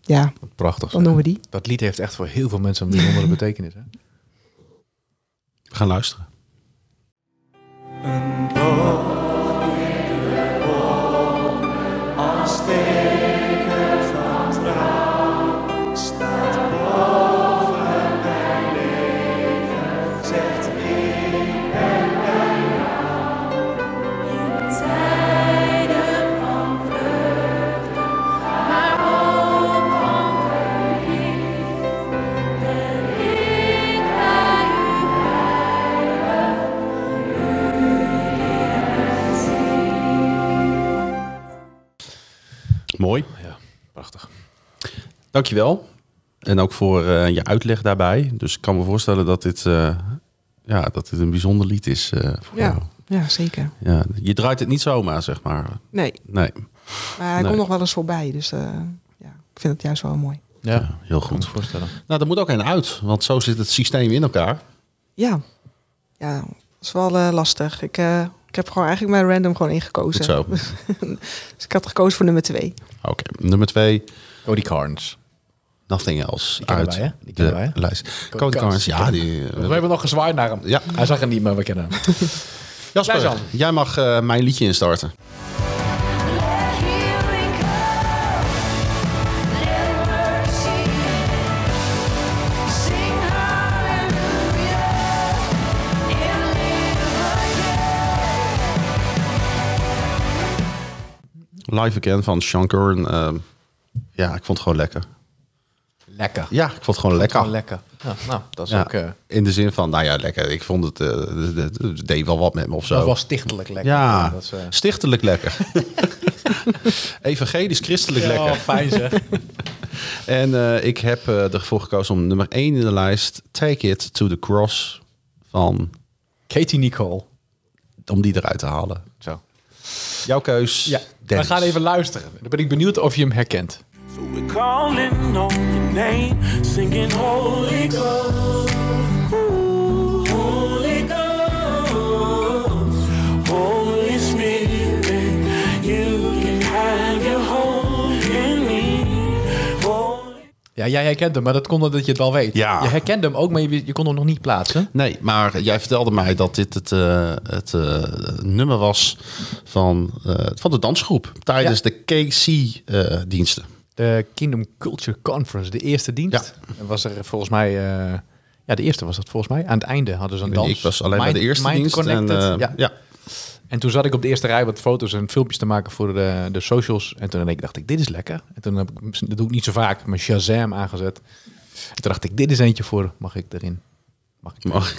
S4: ja,
S2: prachtig.
S4: Dan doen we die.
S2: Dat lied heeft echt voor heel veel mensen een bijzondere <laughs> betekenis. Hè?
S1: We gaan luisteren. Een dag in de wolk als Mooi.
S2: Ja, prachtig.
S1: Dankjewel. En ook voor eh, je uitleg daarbij. Dus ik kan me voorstellen dat dit, eh, ja, dat dit een bijzonder lied is eh, voor
S4: Ja.
S1: jou.
S4: Ja, zeker.
S1: Ja, je draait het niet zomaar, zeg maar.
S4: Nee,
S1: Nee,
S4: maar hij
S1: Nee.
S4: komt nog wel eens voorbij. Dus eh, ja, ik vind het juist wel mooi.
S2: Ja,
S1: Ja, heel
S2: kan me
S1: goed.
S2: voorstellen.
S1: Nou, er moet ook een uit, want zo zit het systeem in elkaar.
S4: Ja, ja dat is wel eh, lastig. Ik, eh, ik heb gewoon eigenlijk mijn random gewoon ingekozen.
S1: Zo. <laughs>
S4: Dus ik had gekozen voor nummer twee.
S1: Oké, nummer twee,
S2: Cody Carnes.
S1: Nothing Else.
S2: Die kennen
S1: uit
S2: wij? Die
S1: de
S2: wij,
S1: lijst.
S2: Cody
S1: Cody
S2: Carnes,
S1: ja.
S2: die We hebben nog gezwaaid naar hem.
S1: ja.
S2: Hij zag het niet, maar we kennen hem. <laughs>
S1: Jasper,
S2: Jan.
S1: jij mag eh, mijn liedje instarten.
S6: Live again.
S1: Van Sean Curran. ehm, ja, ik vond het gewoon lekker.
S2: Lekker.
S1: Ja, ik vond het gewoon lekker.
S2: Lekker. Ja, nou, dat is
S1: Ja,
S2: ook... eh,
S1: In de zin van, nou ja, lekker. Ik vond het, eh, het- het deed wel wat met me of zo.
S2: dat was stichtelijk lekker.
S1: ja,
S2: dat is, eh,
S1: stichtelijk lekker. <laughs> Evangelisch christelijk
S2: ja,
S1: lekker.
S2: fijn zeg. <laughs>
S1: En eh, ik heb eh, ervoor gekozen om nummer 1 in de lijst, Take It to the Cross, van,
S2: Katie Nicole.
S1: om die eruit te halen.
S2: Zo.
S1: Jouw keus,
S2: Ja, we
S1: Dennis.
S2: gaan even luisteren. Dan ben ik benieuwd of je hem herkent.
S7: So we're calling on your name, singing Holy Ghost.
S2: Ja, jij herkent hem, maar dat komt omdat je het wel weet.
S1: Ja.
S2: Je herkende hem ook, maar je, je kon hem nog niet plaatsen.
S1: Nee, maar jij vertelde mij dat dit het, eh, het eh, nummer was van, eh, van de dansgroep tijdens
S2: Ja.
S1: de KC-diensten.
S2: De Kingdom Culture Conference, de eerste dienst. En was er volgens mij... ja, de eerste was dat volgens mij. Aan het einde hadden ze een dans.
S1: ik was alleen bij
S2: Mind-
S1: de eerste dienst. En,
S2: ja.
S1: ja.
S2: En toen zat ik op de eerste rij wat foto's en filmpjes te maken voor de, de socials. En toen dacht ik, dit is lekker. En toen heb ik, dat doe ik niet zo vaak, mijn Shazam aangezet. En toen dacht ik, dit is eentje voor, mag ik erin? Mag ik,
S1: Mag,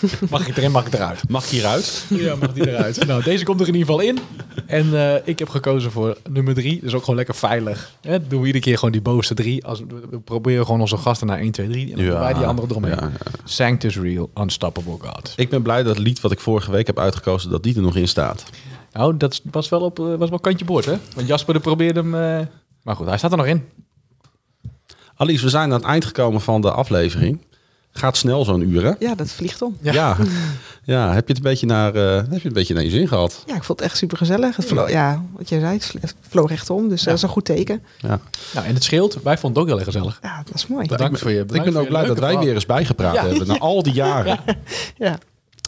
S1: <laughs>
S2: mag ik erin, mag ik eruit?
S1: mag ik hieruit?
S2: Ja, mag die eruit. <laughs> nou, deze komt er in ieder geval in. En eh, ik heb gekozen voor nummer drie. Dus ook gewoon lekker veilig. Hè? Doen we iedere keer gewoon die bovenste drie. Als, we we proberen gewoon onze gasten naar 1, 2, 3. En dan doen wij die andere eromheen.
S1: ja,
S2: Sanctus Real, Unstoppable God.
S1: Ik ben blij dat het lied wat ik vorige week heb uitgekozen, dat die er nog in staat.
S2: Nou, dat was wel op eh, was wel kantje boord, hè? Want Jasper de probeerde hem... eh, Maar goed, hij staat er nog in.
S1: Alice, we zijn aan het eind gekomen van de aflevering. Gaat snel zo'n uur, hè?
S4: Ja, dat vliegt om.
S1: Ja. ja. heb je het een beetje naar, eh, heb je het een beetje naar je zin gehad?
S4: Ja, ik vond het echt super gezellig. Het vlo- ja, wat je zei, het vl- het vloog echt om. Dus dat is een goed teken.
S1: Ja.
S2: Nou, en het scheelt. Wij vonden het ook heel erg gezellig.
S4: Ja, dat is mooi.
S2: Bedankt voor je
S1: ik ben ook blij dat wij
S2: verhaal.
S1: weer eens bijgepraat
S2: Ja.
S1: hebben. Na al die jaren <laughs>
S4: Ja.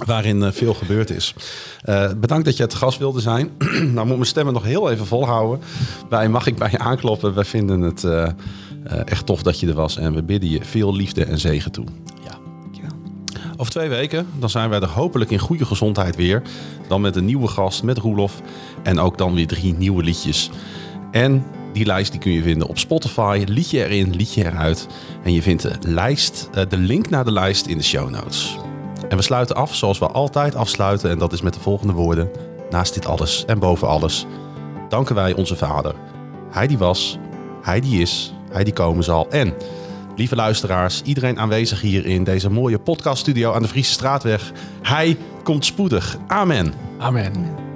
S1: waarin eh, veel gebeurd is. Eh, bedankt dat je te gast wilde zijn. <clears throat> nou moet mijn stemmen nog heel even volhouden. Wij mag ik bij je aankloppen. Wij vinden het eh, eh, echt tof dat je er was. En we bidden je veel liefde en zegen toe.
S2: Ja.
S4: Dankjewel.
S1: Over twee weken dan zijn wij er hopelijk in goede gezondheid weer. Dan met een nieuwe gast, met Roelof. En ook dan weer drie nieuwe liedjes. En die lijst die kun je vinden op Spotify. Liedje erin, liedje eruit. En je vindt de, lijst, eh, de link naar de lijst in de show notes. En we sluiten af zoals we altijd afsluiten. En dat is met de volgende woorden. Naast dit alles en boven alles danken wij onze Vader. Hij die was, hij die is, hij die komen zal. En, lieve luisteraars, iedereen aanwezig hier in deze mooie podcaststudio aan de Friese Straatweg. Hij komt spoedig. Amen.
S2: Amen.